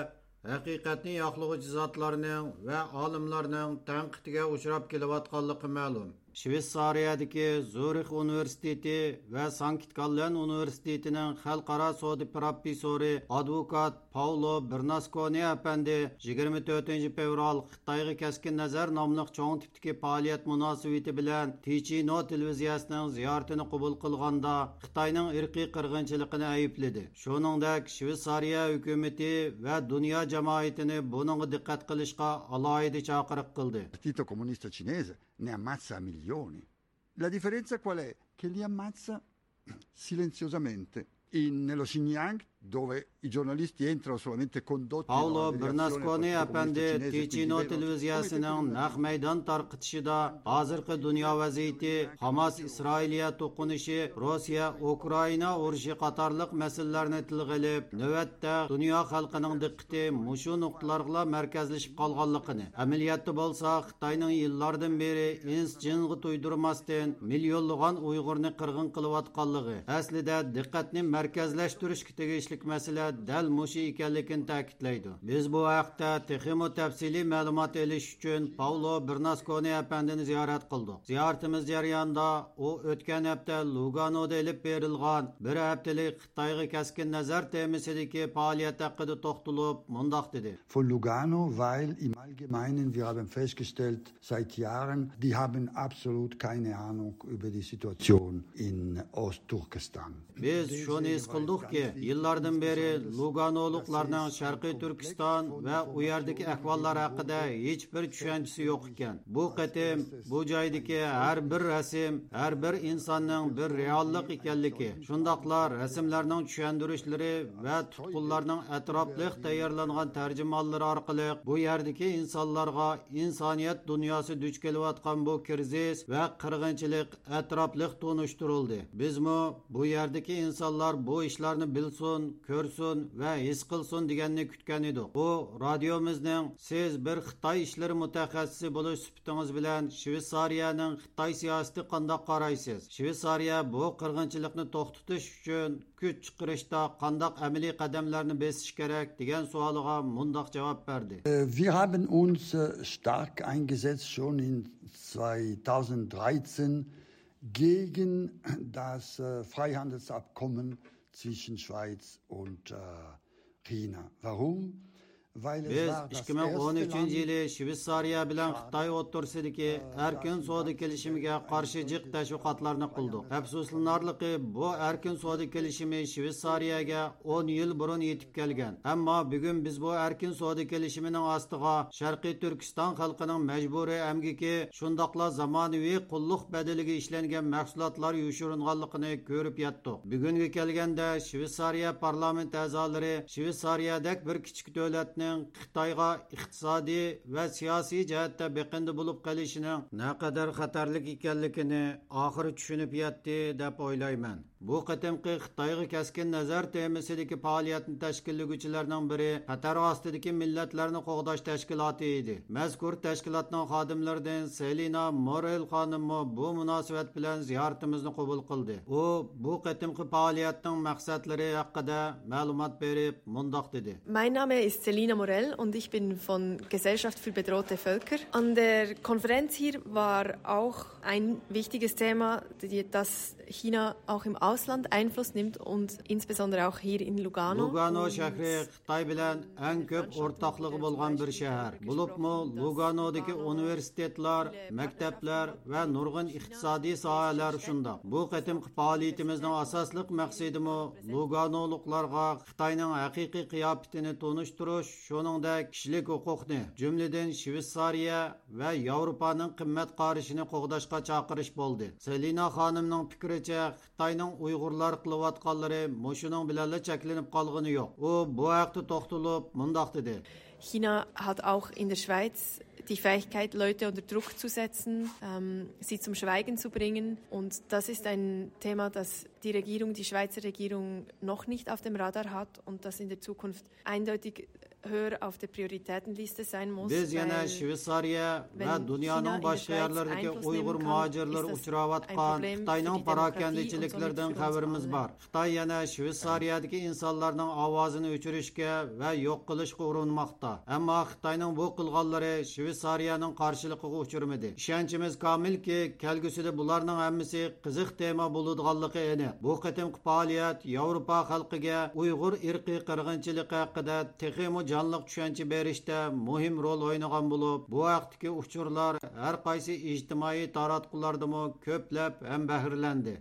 haqiqatni yoqlag'uchi zotlarning va olimlarning tanqidiga uchrab kelayotganligi ma'lum. Shvetsariyadagi zurix universiteti va sankt gallen universitetining xalqaro sodi professori advokat paulo bernaskoni apandi yigirma to'rtinchi fevral xitoyga kaskin nazar nomli cho'ng tipdagi faoliyat munosabati bilan tichino televiziyasining ziyoratini qabul qilganda xitoyning irqiy qirg'inchiligini aybladi. Shuningdek shvetsariya hukumati va dunyo jamoatini bunga diqqat qilishga alohida chaqiriq qildi. Partito comunista cinese ne ammazza milioni. La differenza qual è? Che li ammazza silenziosamente. In, nello Xinjiang dove i giornalisti entrano solamente condotti Paulo Bernaskoni apandi Ticino televiziyasining naq maydon tarqitishida hozirgi dunyo vaziyati Hamas Isroiliya to'qinishi Rossiya Ukraina urushi qatorliq masalalarni tilga olib navbatda dunyo xalqining diqqati mushu nuqtalarga markazlashib qolganligini. Amaliyotda bo'lsa Xitoyning yillardan beri ins jinga to'ydirmasdan millionlagan Uyg'urni qirg'in qilayotganligi aslida diqqatni markazlashtirishga tegishli masala dal mushi ekanligini ta'kidlaydi. Biz bu haqda texmo tafsiliy ma'lumot olish uchun paulo bernaskoni apandini ziyorat qildik ziyoratimiz jarayonida u o'tgan hafta luganoda ilib berilgan bir haftalik xitoyga kaskin nazar temisidagi faoliyat haqida to'xtalib mundoq dedi. Von lugano weil im allgemeinen wir haben festgestellt seit jahren die haben absolut keine ahnung über die situation in ostturkestan. Biz shuni his qildikki yillardan beri luganoluqlarning sharqiy turkiston va u yerdagi ahvollar haqida hech bir tushunchasi yo'q ekan. Bu qatim bu joydagi har bir rasm har bir insonning bir reallik ekanligi shundoqlar rasmlarning tushuntirishlari va tutqunlarning atrofliq tayyorlangan tarjimonlari orqali bu yerdagi insonlarga insoniyat dunyosi duch kelayotgan bu krizis va qirg'inchilik atrofliq tunishtirildi bizmi bu yerdagi insonlar bu ishlarni bilsin ko'rsin va his qilsin deganni kutgan edik. Bu radiomizning siz bir xitoy ishlari mutaxassisi bo'lish sifatingiz bilan shvetsariyaning xitoy siyosati qandoq qaraysiz shvetsariya bu qirg'inchilikni to'xtatish uchun kuch chiqarishda qandoq amaliy qadamlarni besish kerak degan savoliga mundoq javob berdi. Äh, wir haben uns äh, stark eingesetzt schon in 2013 gegen das äh, Freihandelsabkommen zwischen Schweiz und äh, China. Warum? Biz 2013 yılı Şveysariya bilan Xitoy o'rtasidagi erkin savdo kelishimiga qarshi jiq tashviqotlarni qildik. Afsuslanarligi bu erkin savdo kelishimi Shveysariyaga 10 yil burun yetib kelgan. Ammo bugun biz bu erkin savdo kelishimining ostiga Sharqiy Turkiston xalqining majburiy amgiki, shundoqla zamonaviy qulluq badaliga ishlangan mahsulotlar yushiringanligini ko'rib yetdik. Bugunga kelganda Shveysariya parlament a'zolari Shveysariyadek bir kichik davlatni xitoyga iqtisodiy va siyosiy jihatda beqindi bo'lib qolishining naqadar xatarlik ekanligini oxiri tushunib yetdi deb o'ylayman. Bu qatimqi xitoyga kaskin nazar temisidagi faoliyatni tashkillovchilarning biri xatar ostidagi millatlarni qo'g'dash tashkiloti edi. Mazkur tashkilotning xodimlaridan selina morel xonimmi bu munosabat bilan ziyoratimizni qabul qildi. U bu qatimqi faoliyatning maqsadlari haqida ma'lumot berib mundoq dedi. Mein name ist selina morel und ich bin von gesellschaft für bedrohte völker. An der konferenz hier war auch ein wichtiges thema das china auch im Ausland Einfluss nimmt und insbesondere auch hier in Lugano. Lugano şəhəri Xitay bilan ən köp ortaqlığı bolğan bir şəhər. Bulubmu Lugano'dakı universitetlər, məktəblər və nurgun iqtisadi sahələr şunda. Bu qətim fəaliyyətimizin asaslıq məqsədimi Luganoluqlarga Xitayның həqiqi qiyafətini tonuşturuş, şoningdək kişilik hüquqni, cümleden Şveysariya və Avropanın qiymət qarışını qoğdaşqa çağırış boldu. Selina xanımның fikrincə Xitayның uyg'urlar qilayotganlari mushuning bilanla cheklanib qolgani yo'q u bu haqda to'xtalib mundoq dedi China hat auch in der Schweiz die Fähigkeit, Leute unter Druck zu setzen, ähm, sie zum Schweigen zu bringen. Und das ist ein Thema, das die Regierung, die Schweizer Regierung noch nicht auf dem Radar hat und das in der Zukunft eindeutig höher auf der Prioritätenliste sein muss. Biz yana Shveysariya va dunyoning boshqa yerlaridagi Uyg'ur muhojirlar uchrayotgan Xitoyning parokandichiliklaridan xabarimiz bor. Xitoy yana Shveysariyadagi insonlarning ovozini o'chirishga va yo'q qilishga urinmoqda. Ammo Xitoyning bu qilganlari Shveysariyaning qarshiligiga uchirmadi. Ishonchimiz komilki, kelgusida bularning hammasi qiziq tema bo'ladiganligi aniq. Bu qatimki faoliyat Yevropa xalqiga Uyg'ur irqiy qirg'inchiligi haqida texmo жанлык түшүнчө бериште мөһим роль ойнаган болуп, бу вакыттагы учурлар һәр кайсы иҗтимаи тараткулардамы көпләп һәм бәһрләнде.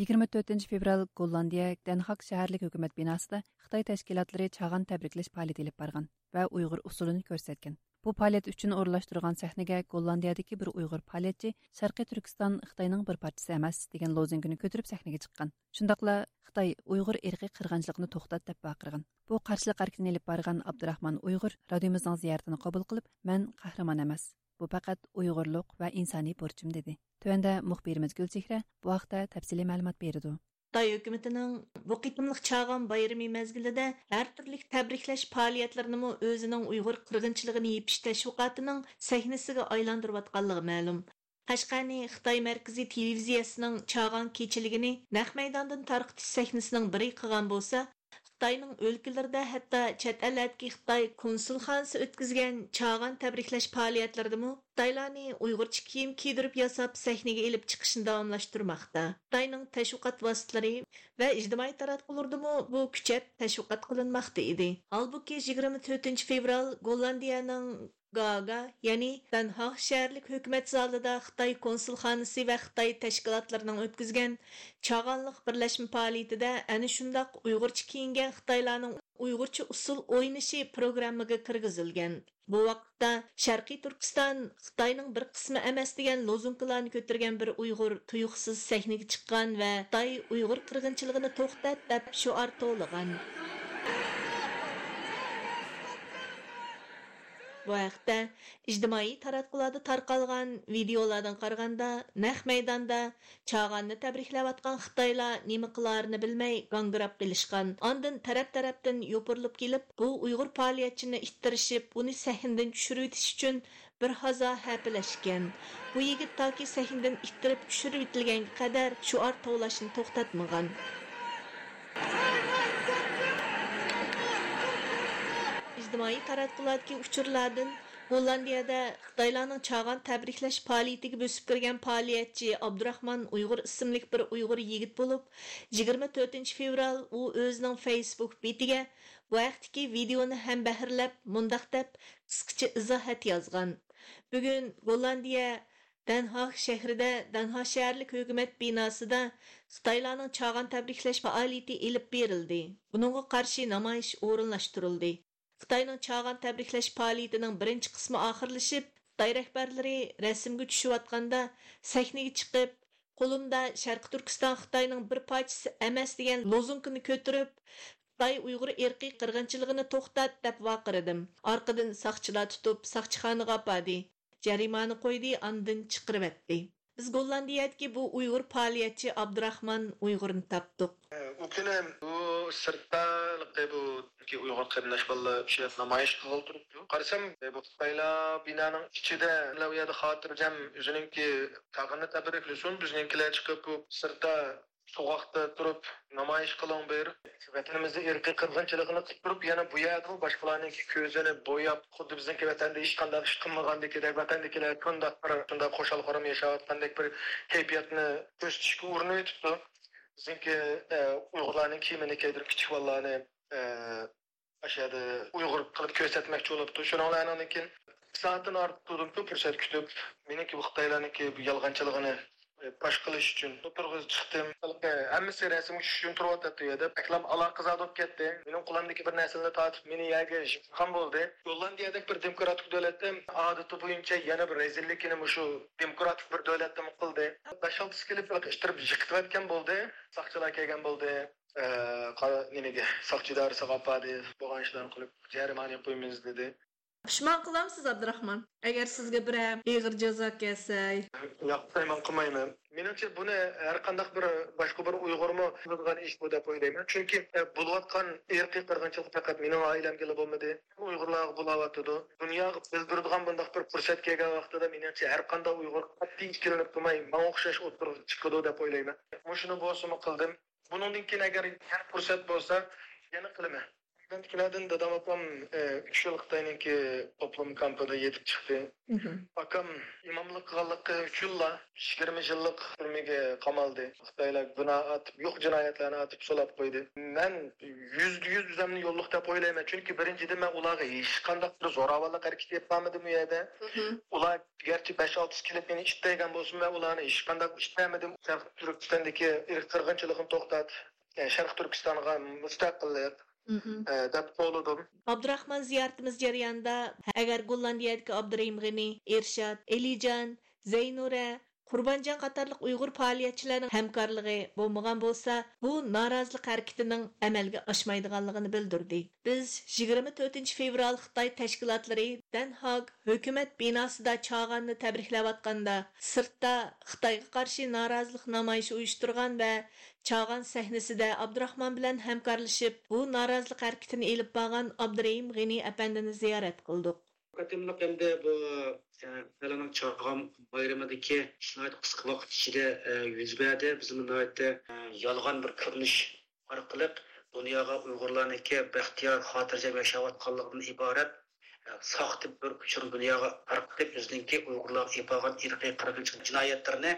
24 февраль Голландия Денхак шәһәрлек хөкүмәт бинасында Хытай тәшкилатлары чаган тәбриклеш фәалияте алып барган ва уйгыр усулын күрсәткән. Bu faoliyat uchun o'rinlashtirilgan sahnaga gollandiyadagi bir uyg'ur faoliyatchi sharqiy turkiston xitoyning bir parchasi emas degan lozungini ko'tarib sahnaga chiqqan. Shundaqla xitoy uyg'ur irqiy qirg'inchilikni to'xtat deb baqirgan bu qarshilik harakatini ilib borgan abdurahmon uyg'ur radiomizning ziyoratini qabul qilib "Men qahramon emas bu faqat uyg'urlik va insoniy burchim dedi. Tövəndə müxbirimiz gulchehra bu haqda təfsili ma'lumot verdi. Xitoy hökumətinin bu qitimliq çağan bayrami məzgilində hər türlü təbriklaş fəaliyyətlərini özünün Uyğur qırğınçılığını yepiş təşviqatının səhnəsiga aylandırıb atqanlığı məlum. Qashqani Xitoy Mərkəzi televiziyasının çağan keçiligini naq meydandan tarqitish səhnəsinin biri qılğan bolsa, Xitoyning o'lkalarida hatto chet Xitoy konsulxonasi o'tkazgan chag'an tabriklash Xitoylarni Uyg'urcha kiyim kiydirib yasab sahnaga ilib chiqishni davomlashtirmoqda. Xitoyning tashviqot vositalari va ijtimoiy taratqulardimi bu kuchab tashviqot qilinmoqda edi. Holbuki 24 fevral Gollandiyaning Gaga, ya'ni Danhaq shaharlik hukumat zalida Xitoy konsulxonasi va Xitoy tashkilotlarının o'tkazgan chag'anliq birlashma faoliyatida ana shundoq Uyg'urcha kiyingan Xitoylarning Uyg'urcha usul o'ynashi programmaga kirgizilgan. Bu vaqtda Sharqiy Turkiston Xitoyning bir qismi emas degan lozunkalarni ko'targan bir Uyg'ur tuyuqsiz sahnaga chiqqan va Xitoy Uyg'ur qirg'inchiligini to'xtat deb shuar to'ligan. Bu haqda ijtimoiy taratqularda tarqalgan videolardan qaraganda, naq maydonda chag'anni tabriklayotgan Xitoylar nima qilarini bilmay gangirab qilishgan. Ondan taraf-tarafdan yopirilib kelib, bu Uyg'ur faoliyatchini ittirishib, uni sahnadan tushirib uchun bir hazo hapilashgan. Bu yigit toki sahnadan ittirib tushirib etilganga qadar shuar tovlashni to'xtatmagan. Ijtimoiy taratqulardagi uchurlardan Gollandiyada Xitoylarning chag'an tabriklash faoliyatiga bosib kirgan faoliyatchi Abdurahmon Uyg'ur ismli bir Uyg'ur yigit bo'lib, 24 fevral u o'zining Facebook betiga bu vaqtdagi videoni ham bahrlab, mundaq deb qisqacha izohat yozgan. Bugun Gollandiya Danhag shahrida Danhag shaharlik hukumat binosida Xitoylarning chag'an tabriklash faoliyati elib berildi. Buningga qarshi namoyish o'rinlashtirildi. Xitoyning chag'an tabriklash faoliyatining birinchi qismi oxirlashib, Xitoy rahbarlari rasmga tushayotganda sahnaga chiqib, qo'limda Sharqi Turkiston Xitoyning bir parchasi emas degan lozungini ko'tarib, Xitoy Uyg'ur erkiy qirg'inchiligini to'xtat deb vaqirdim. Orqadan saqchilar tutib, saqchixonaga. Jarimani qo'ydi, andin chiqirib. Biz Gollandiyadagi bu Uyg'ur faoliyatchi Abdurahmon Uyg'urni topdik. U kuni u sirtda bu Uyg'ur qarindosh bolalar shu namoyish qilib turibdi. Qarasam e, bu Xitoylar binoning ichida u yerda xotirjam o'zininki tag'ini tabriklasin, bizninkilar chiqib bu sirtda soğukta durup namoyish qiling bir vatanimizda irqiy qirg'inchiligini qilib turib yana bu yerda boshqalarniki ko'zini bo'yab xuddi bizniki vatanda hech qanday ish qilmagandekidek vatandagilar kundoq bir shunday qo'shal qoram yashayotgandek bir kayfiyatni ko'rsatishga urinib yetibdi bizniki e, uyg'urlarning kiyimini kiydirib kichik bolalarni e, ashada uyg'ur qilib ko'rsatmoqchi bo'libdi. Shulardan keyin soatdan ortiq turdim fursat kutib meniki bu xitoylarniki yolg'onchiligini E, baş qilish uchun turg'izib chiqdim hammasi rasmga tushish uchun turyapti yerda aklam aloqa bo'lib ketdi mening qulamdagi bir narsani tortib meni yerga ham bo'ldi. Gollandiyadagi bir demokratik davlatda odati bo'yicha yana bir rezillikini shu demokratik bir davlatda qildi. Besh oltisi kelib ishtirib yiqitayotgan bo'ldi soqchilar kelgan bo'ldi. E, Nimaga soqchi darisiga olpadi bo'lgan ishlarni qilib jarimani qo'ymaymiz dedi. Pişman qilamsiz Abdurahmon? Agar sizga bir ham ig'ir jazo kelsa. Yo'q, men qilmayman. Menimcha buni har qanday bir boshqa bir Uyg'urmi qilgan ish bu deb o'ylayman. Chunki e, bo'layotgan irqiy qirg'inchilik faqat mening oilamga bo'lmadi. Uyg'urlarga bo'layotdi. Dunyoga bildiradigan bunday bir fursat kelgan vaqtida menimcha har qanday Uyg'ur qat'iy ikkilanib turmay, menga o'xshash o'tirib chiqadi deb o'ylayman. Shuni bo'lsa qildim. Bundan keyin agar fursat bo'lsa, yana qilaman. Benimkilerden dadam apam 3 yıl Xitay'nınki toplum kampında yetip çıktı. Akam imamlık kıllıkı 3 yılla 20 yıllık türmege kamaldı. Xitaylar günah atıp, yok cinayetlerini atıp solap koydu. Ben yüzde yüz düzenli yollukta oylayman. Çünkü birincide ben ulağı hiç kandak bir zoravallık hareket yapamadım bu yerde. Ular gerçi 5-6 kilip beni işteyken bolsun ve ulağını hiç kandak işlemedim. Şarkı Türkistan'daki irk kırgınçılığını toxtat. Yani Şarkı Türkistan'a müstakillik. Deb qo'lladim abdurahmon ziyoratimiz jarayonida agar gollandiyadagi abdurahim g'ini ershad elijon zaynura Qurbanjan qatarlıq Uyğur fəaliyyətçilərinin həmkarlığı olmagan bolsa, bu narazılıq hərəkətinin əməlgə aşmaydığanlığını bildirdi. Biz 24 fevral Xitay təşkilatları Denhag hökumət binasında çağanını təbrikləvatqanda, sırtda Xitayğa qarşı narazılıq namayışı uyuşturğan və Чаган сәхнәсендә Абдурахман белән хәмкарлашып, bu наразылык хәрәкәтен элеп барган Абдурәим Гыни әпәндене зиярат кылдык qatimliq endi bu Falaның чағам bayramidagi shinayt qisqa vaqt ichida yuz berdi biz nihoyatda yolg'on bir ko'rinish orqali dunyoga uyg'urlarniki baxtiyor xotirjam yashayotganligidan iborat soxta bir uchun dunyoga tarqatib bizniki uyg'urlarga yapolgan irqiy qirg'inchilik jinoyatlarini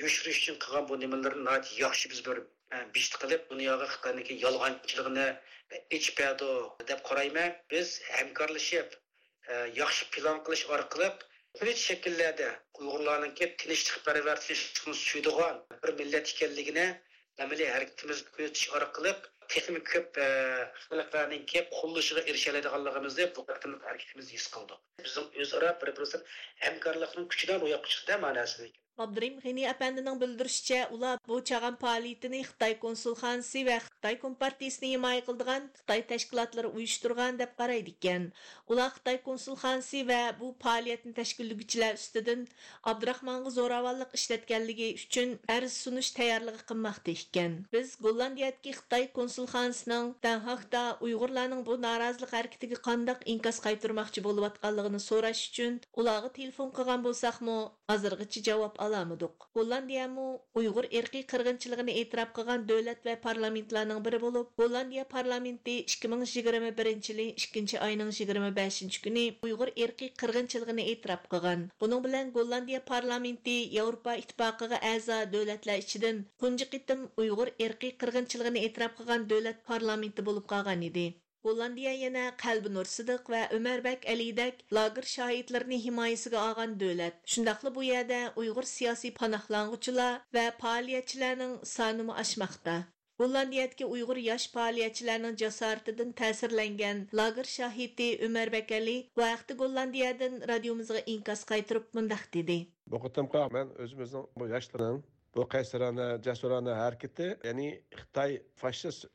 yushirish uchun qilgan bu nimalarni yaxshi biz bir bishti qilib dunyoga xitoyniki yolg'onchiligini ichpadi deb qarayman biz hamkorlashib E, yaxshi plan qilish orqali turli shakllarda uyg'urlarniki tinchlikparvar tinchlikni suydigan bir millat ekanligini amaliy harakatimiz kuzatish orqali texnik ko'p e, xalqlarninki qo'llashiga erishadiganligimizni bu harakatimiz his qildik. Bizning o'zaro bir birimizdan hamkorlikning kuchidan u yoqqa chiqdi ma'nosida G'ini apandining bildirishicha, ular bu chag'an faoliyatini Xitoy konsulxonasi va Xitoy kompartiyasini himoya qildigan Xitoy tashkilotlari uyushtirgan deb qaraydi ekan. Ular Xitoy konsulxonasi va bu faoliyatni tashkillovchilar ustidan Abdurahmonga zo'ravonlik ishlatganligi uchun arz sunish tayyorligi qilmoqda. Biz Gollandiyadagi Xitoy konsulxonasining Uyg'urlarning bu norozilik harakatiga qandaq inkos qaytarmoqchi bo'layotganligini so'rash uchun ularga telefon qilgan bo'lsaqmi, hozirgacha javob ئالالمىدۇق. Hollandiyامۇ ئۇيغۇر ئىرقىي قىرغىنچىلىقىنى ئېتىراپ قىلغان دۆلەت ۋە бірі болып, بولۇپ, Hollandiya 2021 يىلى 2 айنىڭ 25 كۈنى ئۇيغۇر ئىرقىي قىرغىنچىلىقىنى ئېتىراپ قىلغان. Buning bilan Gollandiya parlamenti Yevropa ittifoqiga a'zo davlatlar ichidan tunji Uyg'ur irqiy qirg'inchiligini e'tirof qilgan davlat parlamenti bo'lib qolgan edi. Голландия yana Qalbi нұрсыдық Sidiq va Ömərbək Əliydək lager şahidlərini himayəsinə alğan dövlət. Şundaqla bu yerdə Uyğur siyasi panoqlanğıçılar санымы fəaliyyətçilərin sanımı aşmaqda. Hollandiyadagi Uyğur yosh faoliyatchilarning jasoratidan ta'sirlangan lager shahidi Ömərbək Ali ya'ni Xitoy fashist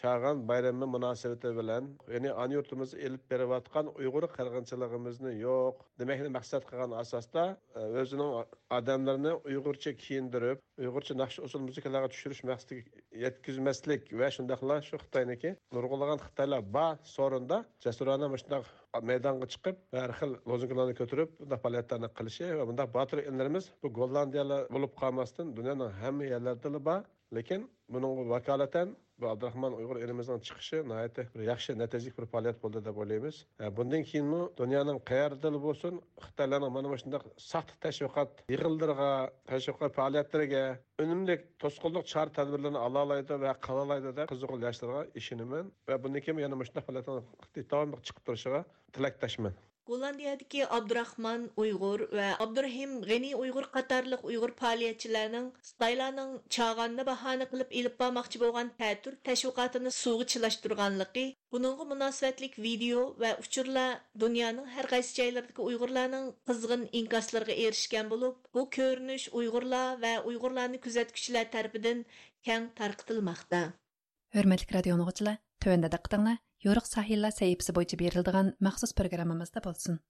chag'an bayrami münasebeti bilan yani an yurtimiz elib berayotgan Uyg'ur qirg'inchiligimizni yo'q demakni maqsad qilgan asosda e, o'zining odamlarini Uyg'urcha kiyindirib, Uyg'urcha naqsh usul muzikalarga tushirish maqsadiga yetkazmaslik va shundaqla shu Xitoyniki nurg'ulagan Xitoylar bor so'rinda jasurona shundaq maydonga chiqib har xil lozunkalarni ko'tarib bunday faoliyatlarni qilishi va bunday botir illarimiz bu gollandiyalar bo'lib qolmasdan dunyoning hamma yerlarida bor. Lekin buning vakolatan bu abdurahmon uyg'ur elimizdan chiqishi nihoyatda bir yaxshi natijali bir faoliyat bo'ldi deb o'ylaymiz. E, bundan keyinmi dunyoning qayerda bo'lsin xitoylarning mana shunday saxt tashviqot yig'ildirg'a tashviqot faoliyatlariga unumli to'sqinlik chora tadbirlarni ala oladi va qilolaydi deb qiziqil yoshlarga ishonaman va bundan keyin yana mana shunday faoliyatlar davom chiqib turishiga tilakdoshman Gollandiyadagi Abdurahman Uyg'ur va Abdurahim G'ani Uyg'ur qatorliq Uyg'ur faoliyatchilarining Xitoylarning chag'anni bahona qilib ilib bormoqchi bo'lgan ta'tur tashviqotini suvga chilashtirganligi, buningga munosabatlik video va uchurlar dunyoning har qaysi joylaridagi Uyg'urlarning qizg'in inkoslariga erishgan bo'lib, bu ko'rinish Uyg'urlar va Uyg'urlarni kuzatuvchilar tomonidan keng tarqatilmoqda. Yoruq sahillar səhifəsi boyunca berildigan məxsus proqramımızda bolsun.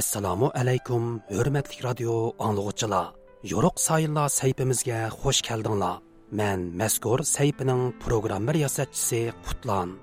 Assalomu alaykum, hörmətli radio anlıqçılar. Yoruq sahillar səhifəmizə xoş keldinglar. Mən məzkur səhifənin proqram riyasətçisi Qutlan.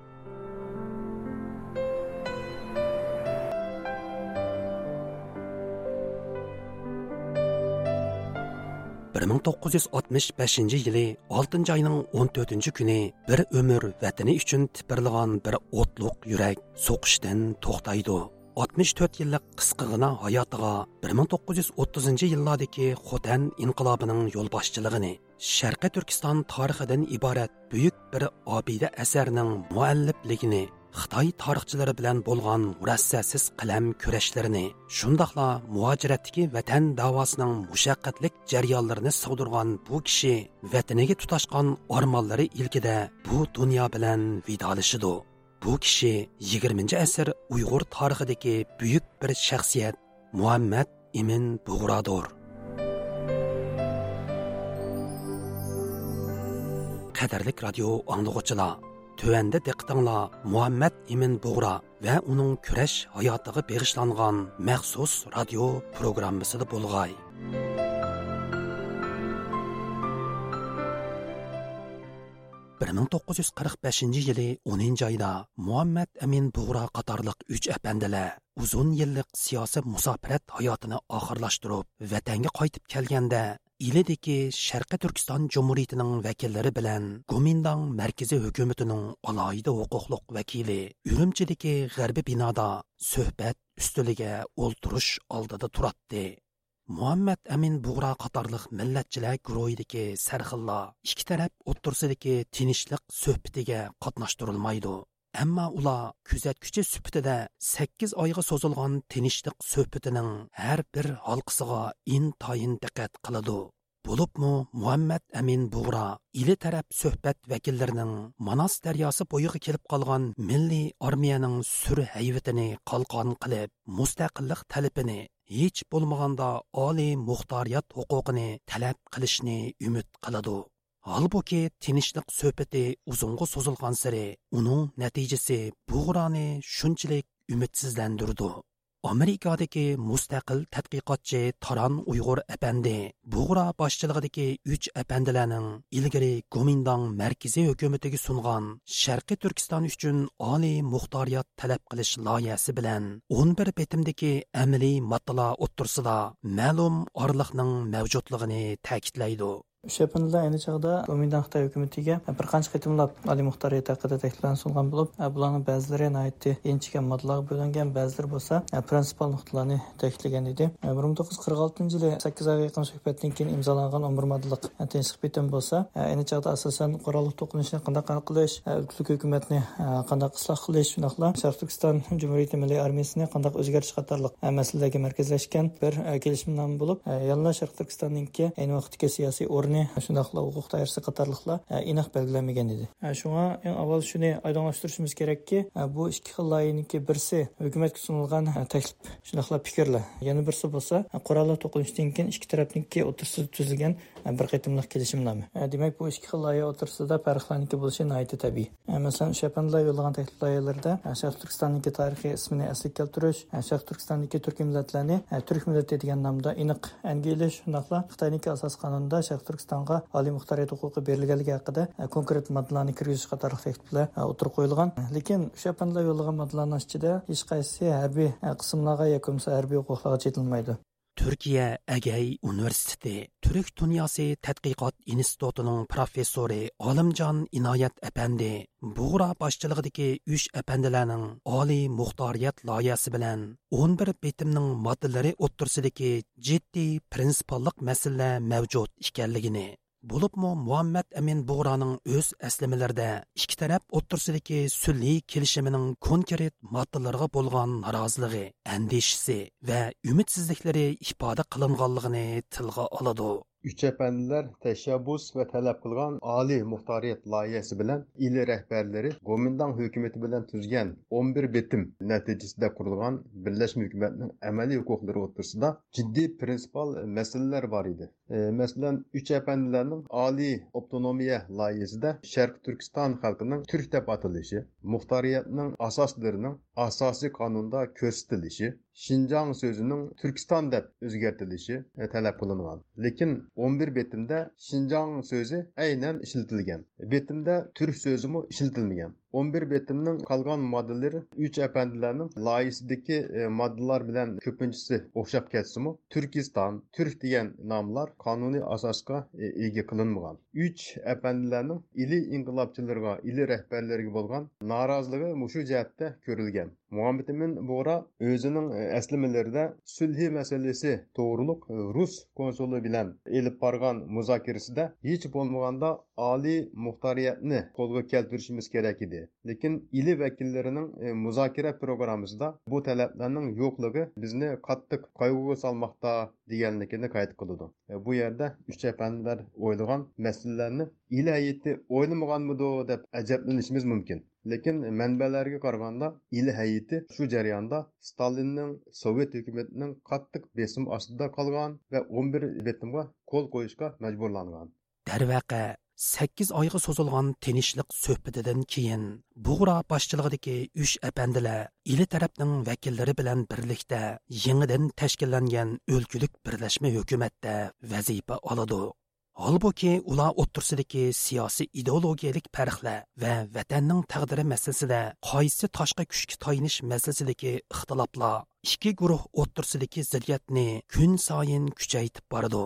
1965 yili 6 ayning 14 kuni bir umr vatani uchun tipirlagan bir o'tliq yurak so'qishdan to'xtaydi. 64 yillik qisqagina hayotiga 1930 yillardagi xotan inqilobining yo'lboshchiligini sharqiy turkiston tarixidan iborat buyuk bir obida asarning muallifligini Xitoy tarixchilari bilan bo'lgan murassasiz qalam kurashlarini, shundoqla muhojiratdagi vatan davosining mushaqqatlik jarayonlarini sig'dirgan bu kishi vataniga tutashgan ormonlari ilkida bu dunyo bilan vidolashidi. Bu kishi 20 asr Uyg'ur tarixidagi buyuk bir shaxsiyat Muhammad Imin bug'rodur Qadrlik radio anglag'uchilar Төвәндә диqqәтеңләр Muhammad Имин Бугра ва уның kurash hayotiga бегышланган махсус радио программасында булгай. bir ming to'qqiz yuz qirq beshinchi yili o'ninchi oyda muhammad amin bug'ro qatorliq uch apandilar uzun yillik siyosiy musofirat hayotini oxirlashtirib vatanga qaytib kelganda ilidagi sharqi turkiston jumuriyatining vakillari bilan gomindang markaziy hukumatining alohida huquqliq vakili urumchidagi g'arbi binoda suhbat ustuliga o'ltirish oldida turatdi muhammad amin bug'ro qatorliq millatchilar guruhidagi sarxillar ikki taraf o'ttirsidagi tinchlik suhbatiga qatnashtirilmaydi Әмма ular күзәткүче сүпітіде 8 oyga so'zilgan tinchlik suhbatining har bir halqisiga intayin diqqat qiladi. bo'libmi muhammad amin Буғра ili taraf suhbat vakillarining manas daryosi bo'yiga kelib qolgan milliy armiyaning sur hayvitini qalqon qilib mustaqillik talabini hech bo'lmaganda oliy muxtoriyat huquqini talab qilishni umid qiladi Halbuki tinchlik suhbati uzunga созулган sari uning natijasi bug'roni shunchalik umidsizlantirdi. Amerikadagi mustaqil tadqiqotchi taron uyg'ur apandi bug'ra boshchiligidagi 3 apandilarning ilgari gomindong markaziy hukumatiga sungan sharqiy turkiston uchun oliy muxtoriyat talab qilish loyihasi bilan 11 betimdagi amaliy moddalar o'ttirsida ma'lum orliqning mavjudligini ta'kidlaydi. O'sha panda ayni chog'da gomindan xitoy hukumatiga bir qancha qitimlab oliy muxtoriyat haqida takliflarni sungan bo'lib e, bularni ba'zilari inchigan moddalarga bo'lingan ba'zilari bo'lsa e, prinsipal nuqtalarni ta'kidlagan edi. E, bir ming to'qqiz yuz qirq oltinchi yili sakkiz oyga yaqin suhbatdan keyin imzolangan o'n bir tinchlik bitim bo'lsa ayni chog'da asosan qurolli to'qinishni qanday qilish ulklik hukumatni qanday isloh qilish shundoqla sharq turkiston jumuriyati milliy armiyasini qanday o'zgartish qatorliq masalalarga markazlashgan bir kelishimnoma bo'lib yana sharq turkistonniki ayni vaqtdagi siyosiy o'rin o'rni shundoqla huquq tayirsi qatorliqlar e, aniq belgilanmagan edi. E, shunga eng avval shuni oydinlashtirishimiz kerakki e, bu ikki xil loyihaniki birsi hukumatga sunilgan taklif shundoqla fikrlar. Yana birsi bo'lsa qurolli to'qinishdan keyin ikki tarafniki o'tirsida tuzilgan bir qitimliq kelishimnoma demak bu ikki xil loyiha o'tirsida farqlarniki bo'lishi nihoyatda tabiiy. Masalan shapanlar yo'llagan taklif loyihalarida sharq turkistonniki tarixiy ismini asliga keltirish sharq turkistonniki turk millatlarni turk millati degan nomda aniq angilish shundoqla xitoyniki asos qonunida sharq oliy muxtoriyat huquqi berilganligi haqida konkret moddalarni kirgizish qatorli takliflar o'tirib qo'yilgan. Lekin o'sha panlar yo'llagan moddalarni ichida hech qaysi harbiy qismlarga yoki harbiy huquqlarga chetilmaydi. Türkiye Әгәй Üniversitesi Türk Dünyası Тәтқиқат İnstitutunun профессоры Алымжан Инаят әпәнді Бұғра башчылығыдегі үш әпәнділерінің Ali Muhtariyet layihası bilen 11 betimnin maddeleri отырсыдегі ciddi принципаллық мәселе мәвжуд ikənligini Булыпмы Мухаммад Амин Буғраның өз әслімелерді ішкі тарап отырсыдекі сүлі келішімінің конкрет маттыларға болған наразылығы, әндешісі вә үмітсіздіклері ипада қылынғанлығыны тілға алады. Üç əpəndiler təşəbbüs və tələb qılğan Ali Muxtariyyət layihəsi bilan il rəhbərləri Gomindang hökuməti bilən tüzgən 11 bitim nəticəsində qurulğan birlashma hukumatning əməli hüquqları o'rtasida ciddi prinsipal məsələlər var idi. E, məsələn, üç əpəndilərinin Ali Avtonomiya layihəsində Şərq Türkistan xalqının turk deb atalishi muxtoriyatning asoslarining asosiy qonunda ko'rsatilishi Şinjan sözünün Türkistan deb o'zgartirilishi e, talab qilingan. Lekin 11 betimda Şinjan so'zi aynan ishlatilgan. Betimda Türk so'zimi ishlatilmagan. 11 betimning qolgan moddalari 3 apandilarning loyihasidagi e, moddalar bilan ko'pinchisi o'xshab ketsimi turkiston turk degan nomlar qonuniy asosga e, ega qilinmagan 3 apandilarning ili inqilobchilarga ili rahbarlariga bo'lgan noroziligi mushu jihatda ko'rilgan muhammad amin bo'ra o'zining e, aslimalarida sulhi masalasi to'g'riliq rus konsuli bilan elib borgan muzokarasida hech bo'lmaganda oliy muxtoriyatni qo'lga keltirishimiz kerak edi. Lekin ili vakillarining e, muzokara programmasida bu talablarning yo'qligi bizni qattiq qayg'uga solmoqda deganligini qayd qiladi e, bu yerda uch o'ylagan masalalarni ili hayiti o'ylamaganmidi deb ajablanishimiz mumkin. Lekin manbalarga qaraganda ili hayiti shu jarayonda stalinning sovet hukumatining qattiq besim ostida qolgan va 11 betimga qo'l qo'yishga majburlangan. Darvaqa sakkiz oyga so'zilgan tinchlik suhbatidan keyin bug'ra boshchiligidagi uch apandilar ili tarafning vakillari bilan birlikda yangidan tashkillangan o'lkilik birlashma hukumatda vazifa oladi. Holbuki ular o'ttirsidagi siyosiy ideologiyalik farqlar va vatanning taqdiri masalasida qaysi toshqa kuchga toyinish masalasidagi ixtiloflar ikki guruh o'ttirsidagi ziddiyatni kun sayin kuchaytib boradi.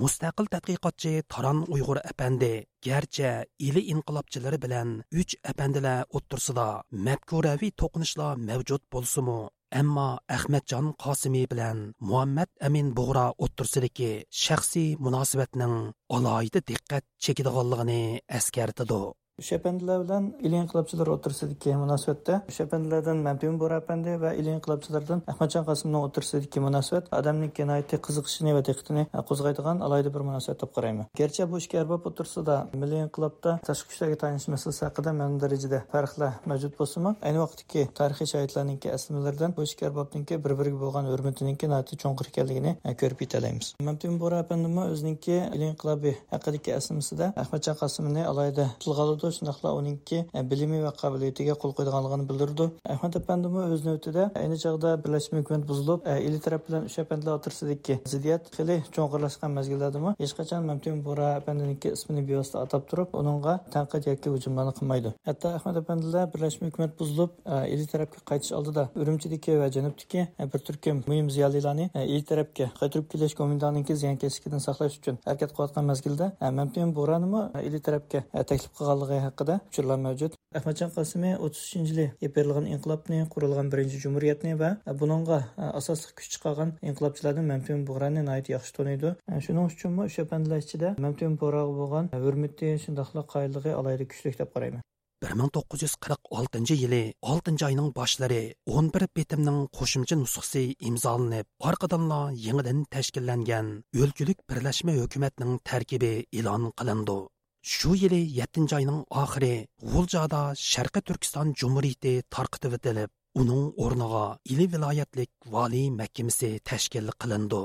Mustaqil tadqiqotchi taron uyg'ur apandi garchi ili inqilobchilari bilan uch apandilar o'ttirsida mafkuraviy to'qinishlar mavjud bo'lsimu ammo ahmadjon qosimiy bilan muhammad amin bug'ro o'ttirsidiki shaxsiy munosabatning alohida diqqat chekadiganligini eskartidi. Şəpəndilər bilan il inqilabçılar o'tirsidagi munosabatda Şəpəndlərdən Məmtun Bora əpəndi və il inqilabçılardan Ahmadcan Qasımның o'tirsidagi munosabat odamning kinoyati qiziqishini va diqqatini qo'zg'aydigan alayda bir munosabat deb qarayman. Gerçi bu ikki arbab o'tirsida milliy inqilobda tashqi kuchlarga tanish masalasi haqida ma'lum darajada farqlar mavjud bo'lsa-mu, ayni vaqtdagi tarixiy shahidlarning aslimalaridan bu ikki arbobningki bir-biriga bo'lgan hurmatiningki nati cho'nqir ekanligini e, ko'rib yetalaymiz. Məmtun Bora əpəndimi o'ziningki il inqilobi haqidagi aslimasida Ahmadjon Qosimni alayda tilg'aladi bildirdi shundoqla uningki e, bilimi va qobiliyatiga qo'l qo'yganligini bildirdi. Ahmad apandimi o'z navbatida e, ayni chog'da birlashma hukumat buzilib e, ili taraf bilan uch apandlar o'tirsidagi ziddiyat xili cho'nqirlashgan mazgillardami? Hech qachon mamtun bora apandiniki ismini bevosita atab turib uningga tanqid yoki hujumlarni qilmaydi. Hatto ahmad apandilar birlashma hukumat buzilib ili tarafga qaytish oldida urumchidiki va janubdiki bir turkum muhim ziyolilarni ili tarafga qaytirib kelish komendaniki ziyonkashligidan saqlash uchun harakat qilayotgan mazgilda mamtun bo'ranimi ili tarafga taklif qilganligi ۋەقە ھەققىدە ئۇچۇرلار مەۋجۇت ئەخمەتجان قاسىمى ئوتتۇز ئۈچىنچى يىلى يېپىرىلغان ئىنقىلابنى قۇرۇلغان بىرىنچى جۇمھۇرىيەتنى ۋە بۇنىڭغا ئاساسلىق كۈچ چىقارغان ئىنقىلابچىلاردىن مەمتىن بۇغرانى ناھايىتى ياخشى تونۇيدۇ شۇنىڭ ئۈچۈنمۇ ئۈچ ئەپەندىلەر ئىچىدە مەمتىن بۇغراغا بولغان ھۆرمىتى شۇنداقلا قايىللىقى ئالاھىدە 1946 6 11 betimning qo'shimcha nusxasi imzolanib, orqadanla yangidan tashkillangan birlashma hukumatning tarkibi e'lon qilindi. Shu yili 7 oyning oxiri g'uljada sharqi turkiston jumuriyati tarqitib etilib uning o'rniga ili viloyatlik valiy mahkamasi tashkil qilindi.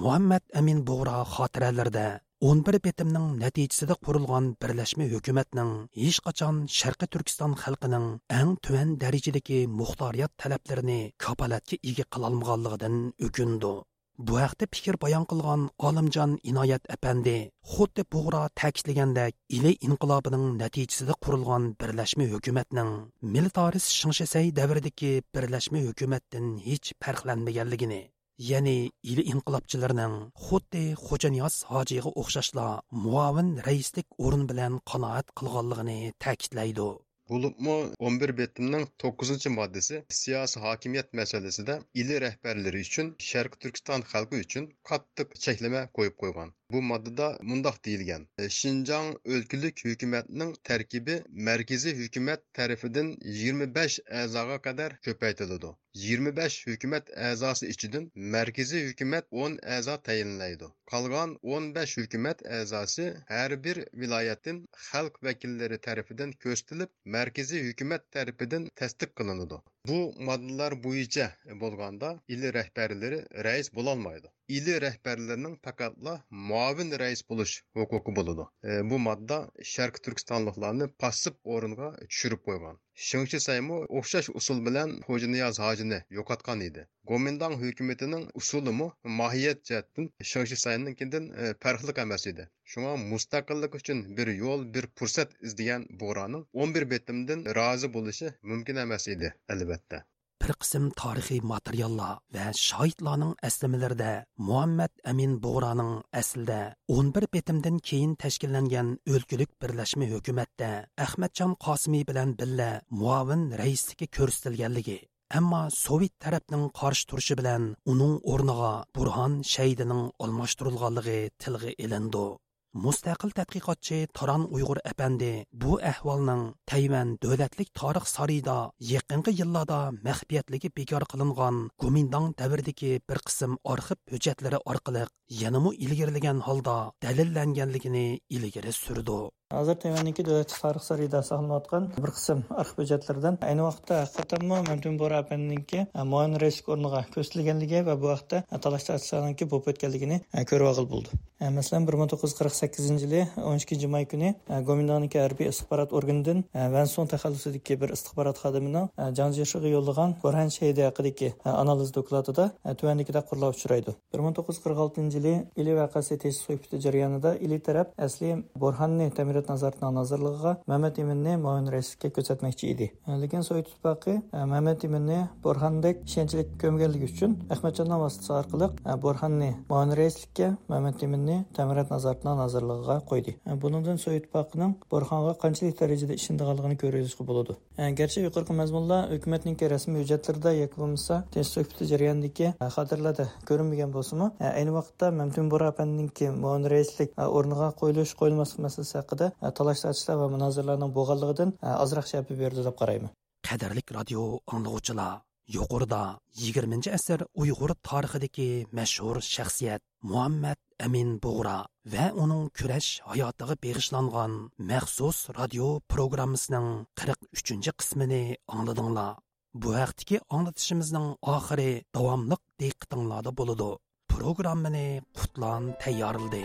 Muhammad amin bug'ro xotiralarida 11 betimning natijasida qurilgan birlashma hukumatning hech qachon sharqi turkiston xalqining eng tuvan darajadagi muxtoriyat talablarini kapolatga ega qilolmaganligidan o'kindi. Bu haqda fikr bayon qilgan olimjon inoyat apandi xuddi bug'ro ta'kidlagandek ili inqilobining natijasida qurilgan birlashma hukumatning militaris shinshasay davridagi birlashma hukumatdan hech farqlanmaganligini ya'ni ili inqilobchilarning xuddi xo'janiyoz hojiga o'xshashla muavin raislik o'rin bilan qanoat qilganligini ta'kidlaydi. Bulupmu 11 betimning 9 moddasi siyosiy hokimiyat masalasida ili rahbarlari uchun Sharq Turkiston xalqi uchun qattiq cheklama qo'yib qo'ygan. Bu moddada mundoq deyilgan. E, Şinjan o'lkalik hukumatining tarkibi markaziy hukumat tarafidan 25 a'zoga qadar ko'paytiriladi. 25 hukumat a'zosi ichidan markaziy hukumat 10 a'zo tayinlaydi. Qolgan 15 hukumat a'zosi har bir viloyatdan xalq vakillari tarafidan ko'rsatilib, markaziy hukumat tarafidan tasdiq qilinadi. Bu moddalar bo'yicha bo'lganda ili rahbarlari rais bo'lolmaydi. ili rahbarlarining faqatla muavin rais bo'lish huquqi bo'ladi e, bu modda sharq turkistonliklarni passiv o'ringa tushirib qo'ygan shingchi saymu o'xshash usul bilan xo'janiyoz hojini yo'qotgan edi. Gomindang hukumatining usulimi mohiyat jihatdan shingchi sayninkidan e, farqli emas edi. Shunga mustaqillik uchun bir yo'l bir fursat izlagan bo'roning 11 betimdan rozi bo'lishi mumkin emas edi albatta. Bir qism tarixiy materiallar va shohidlarning aslamalarida muhammad amin bug'roning aslida 11 betimdan keyin tashkillangan o'lkilik birlashma hukumatda ahmadjon qosimiy bilan billa muavin raisligi ko'rsatilganligi ammo sovet tarafning qarshi turishi bilan uning o'rniga burxon shaydining almashtirilganligi tilga ilindi. Mustaqil tadqiqotchi Taran Uyg'ur apandi bu ahvolning Tayvan davlatlik tarix sarida yaqinqi yillarda maxfiyatligi bekor qilingan Gomindang davridagi bir qism arxiv hujjatlari orqali yanamı ilgirlagan holda dalillanganligini ilgari surdi. Hozir tayvanniki davlat tarix sarida saqlanayotgan bir qism arxiv hujjatlaridan ayni vaqtda haqiqatanmi mamtun bora apanninki e, muayyan reyslik o'rniga ko'rsatilganligi va bu vaqtda talash tartiblanki bo'lib o'tganligini e, ko'rib bo'ldi. E, masalan bir ming to'qqiz yuz qirq sakkizinchi yili o'n ikkinchi may kuni gomindoniki harbiy istixborot organidan vanson taxallusidagi bir istixborot xodimining janjishiga yo'llagan burhan shahidi haqidagi analiz dokladida tuvandikida qurlar uchraydi. bir ming to'qqiz yuz qirq oltinchi yili ili voqeasi tesis jarayonida ili taraf asli burhanni Cümhuriyyət Nazarətinin nazirliğə Məhəmməd İminni müavin rəislikə köçətməkçi idi. E, Lakin Sovet İttifaqı e, Məhəmməd İminni Borxandək işəncilik gömgənligi üçün Əhmədcandan vasitəsi arqılıq e, Borxanni müavin rəislikə, Məhəmməd İminni Təmirat Nazarətinin nazirliğə qoydu. Bunundan Sovet İttifaqının Borxanğa qançılıq dərəcədə işindiyini görürüzə buludu. Gerçi yuqorqu məzmunlar hökumətinin rəsmi hücətlərdə yakılmışsa, tez söhbəti cəryanındakı xatırlarda görünməyən bolsunmu, eyni vaqtda Məmtun Burapəndinki müavin rəislik ornuğa qoyuluş qoyulması məsələsi haqqında haqida esa talash tortishlar va munozirlarning bo'lganligidan e, ozroq shapi berdi deb qarayman. Qadrlik radio anglag'uvchilar yuqorida 20 asr uyg'ur tarixidagi mashhur shaxsiyat muhammad amin bug'ra va uning kurash hayotiga beg'ishlangan maxsus radio programmasining 43 qismini angladinglar bu haqdagi anglatishimizning oxiri davomliq diqqatinglarda bo'ladi. Programmani qutlan tayyorladi.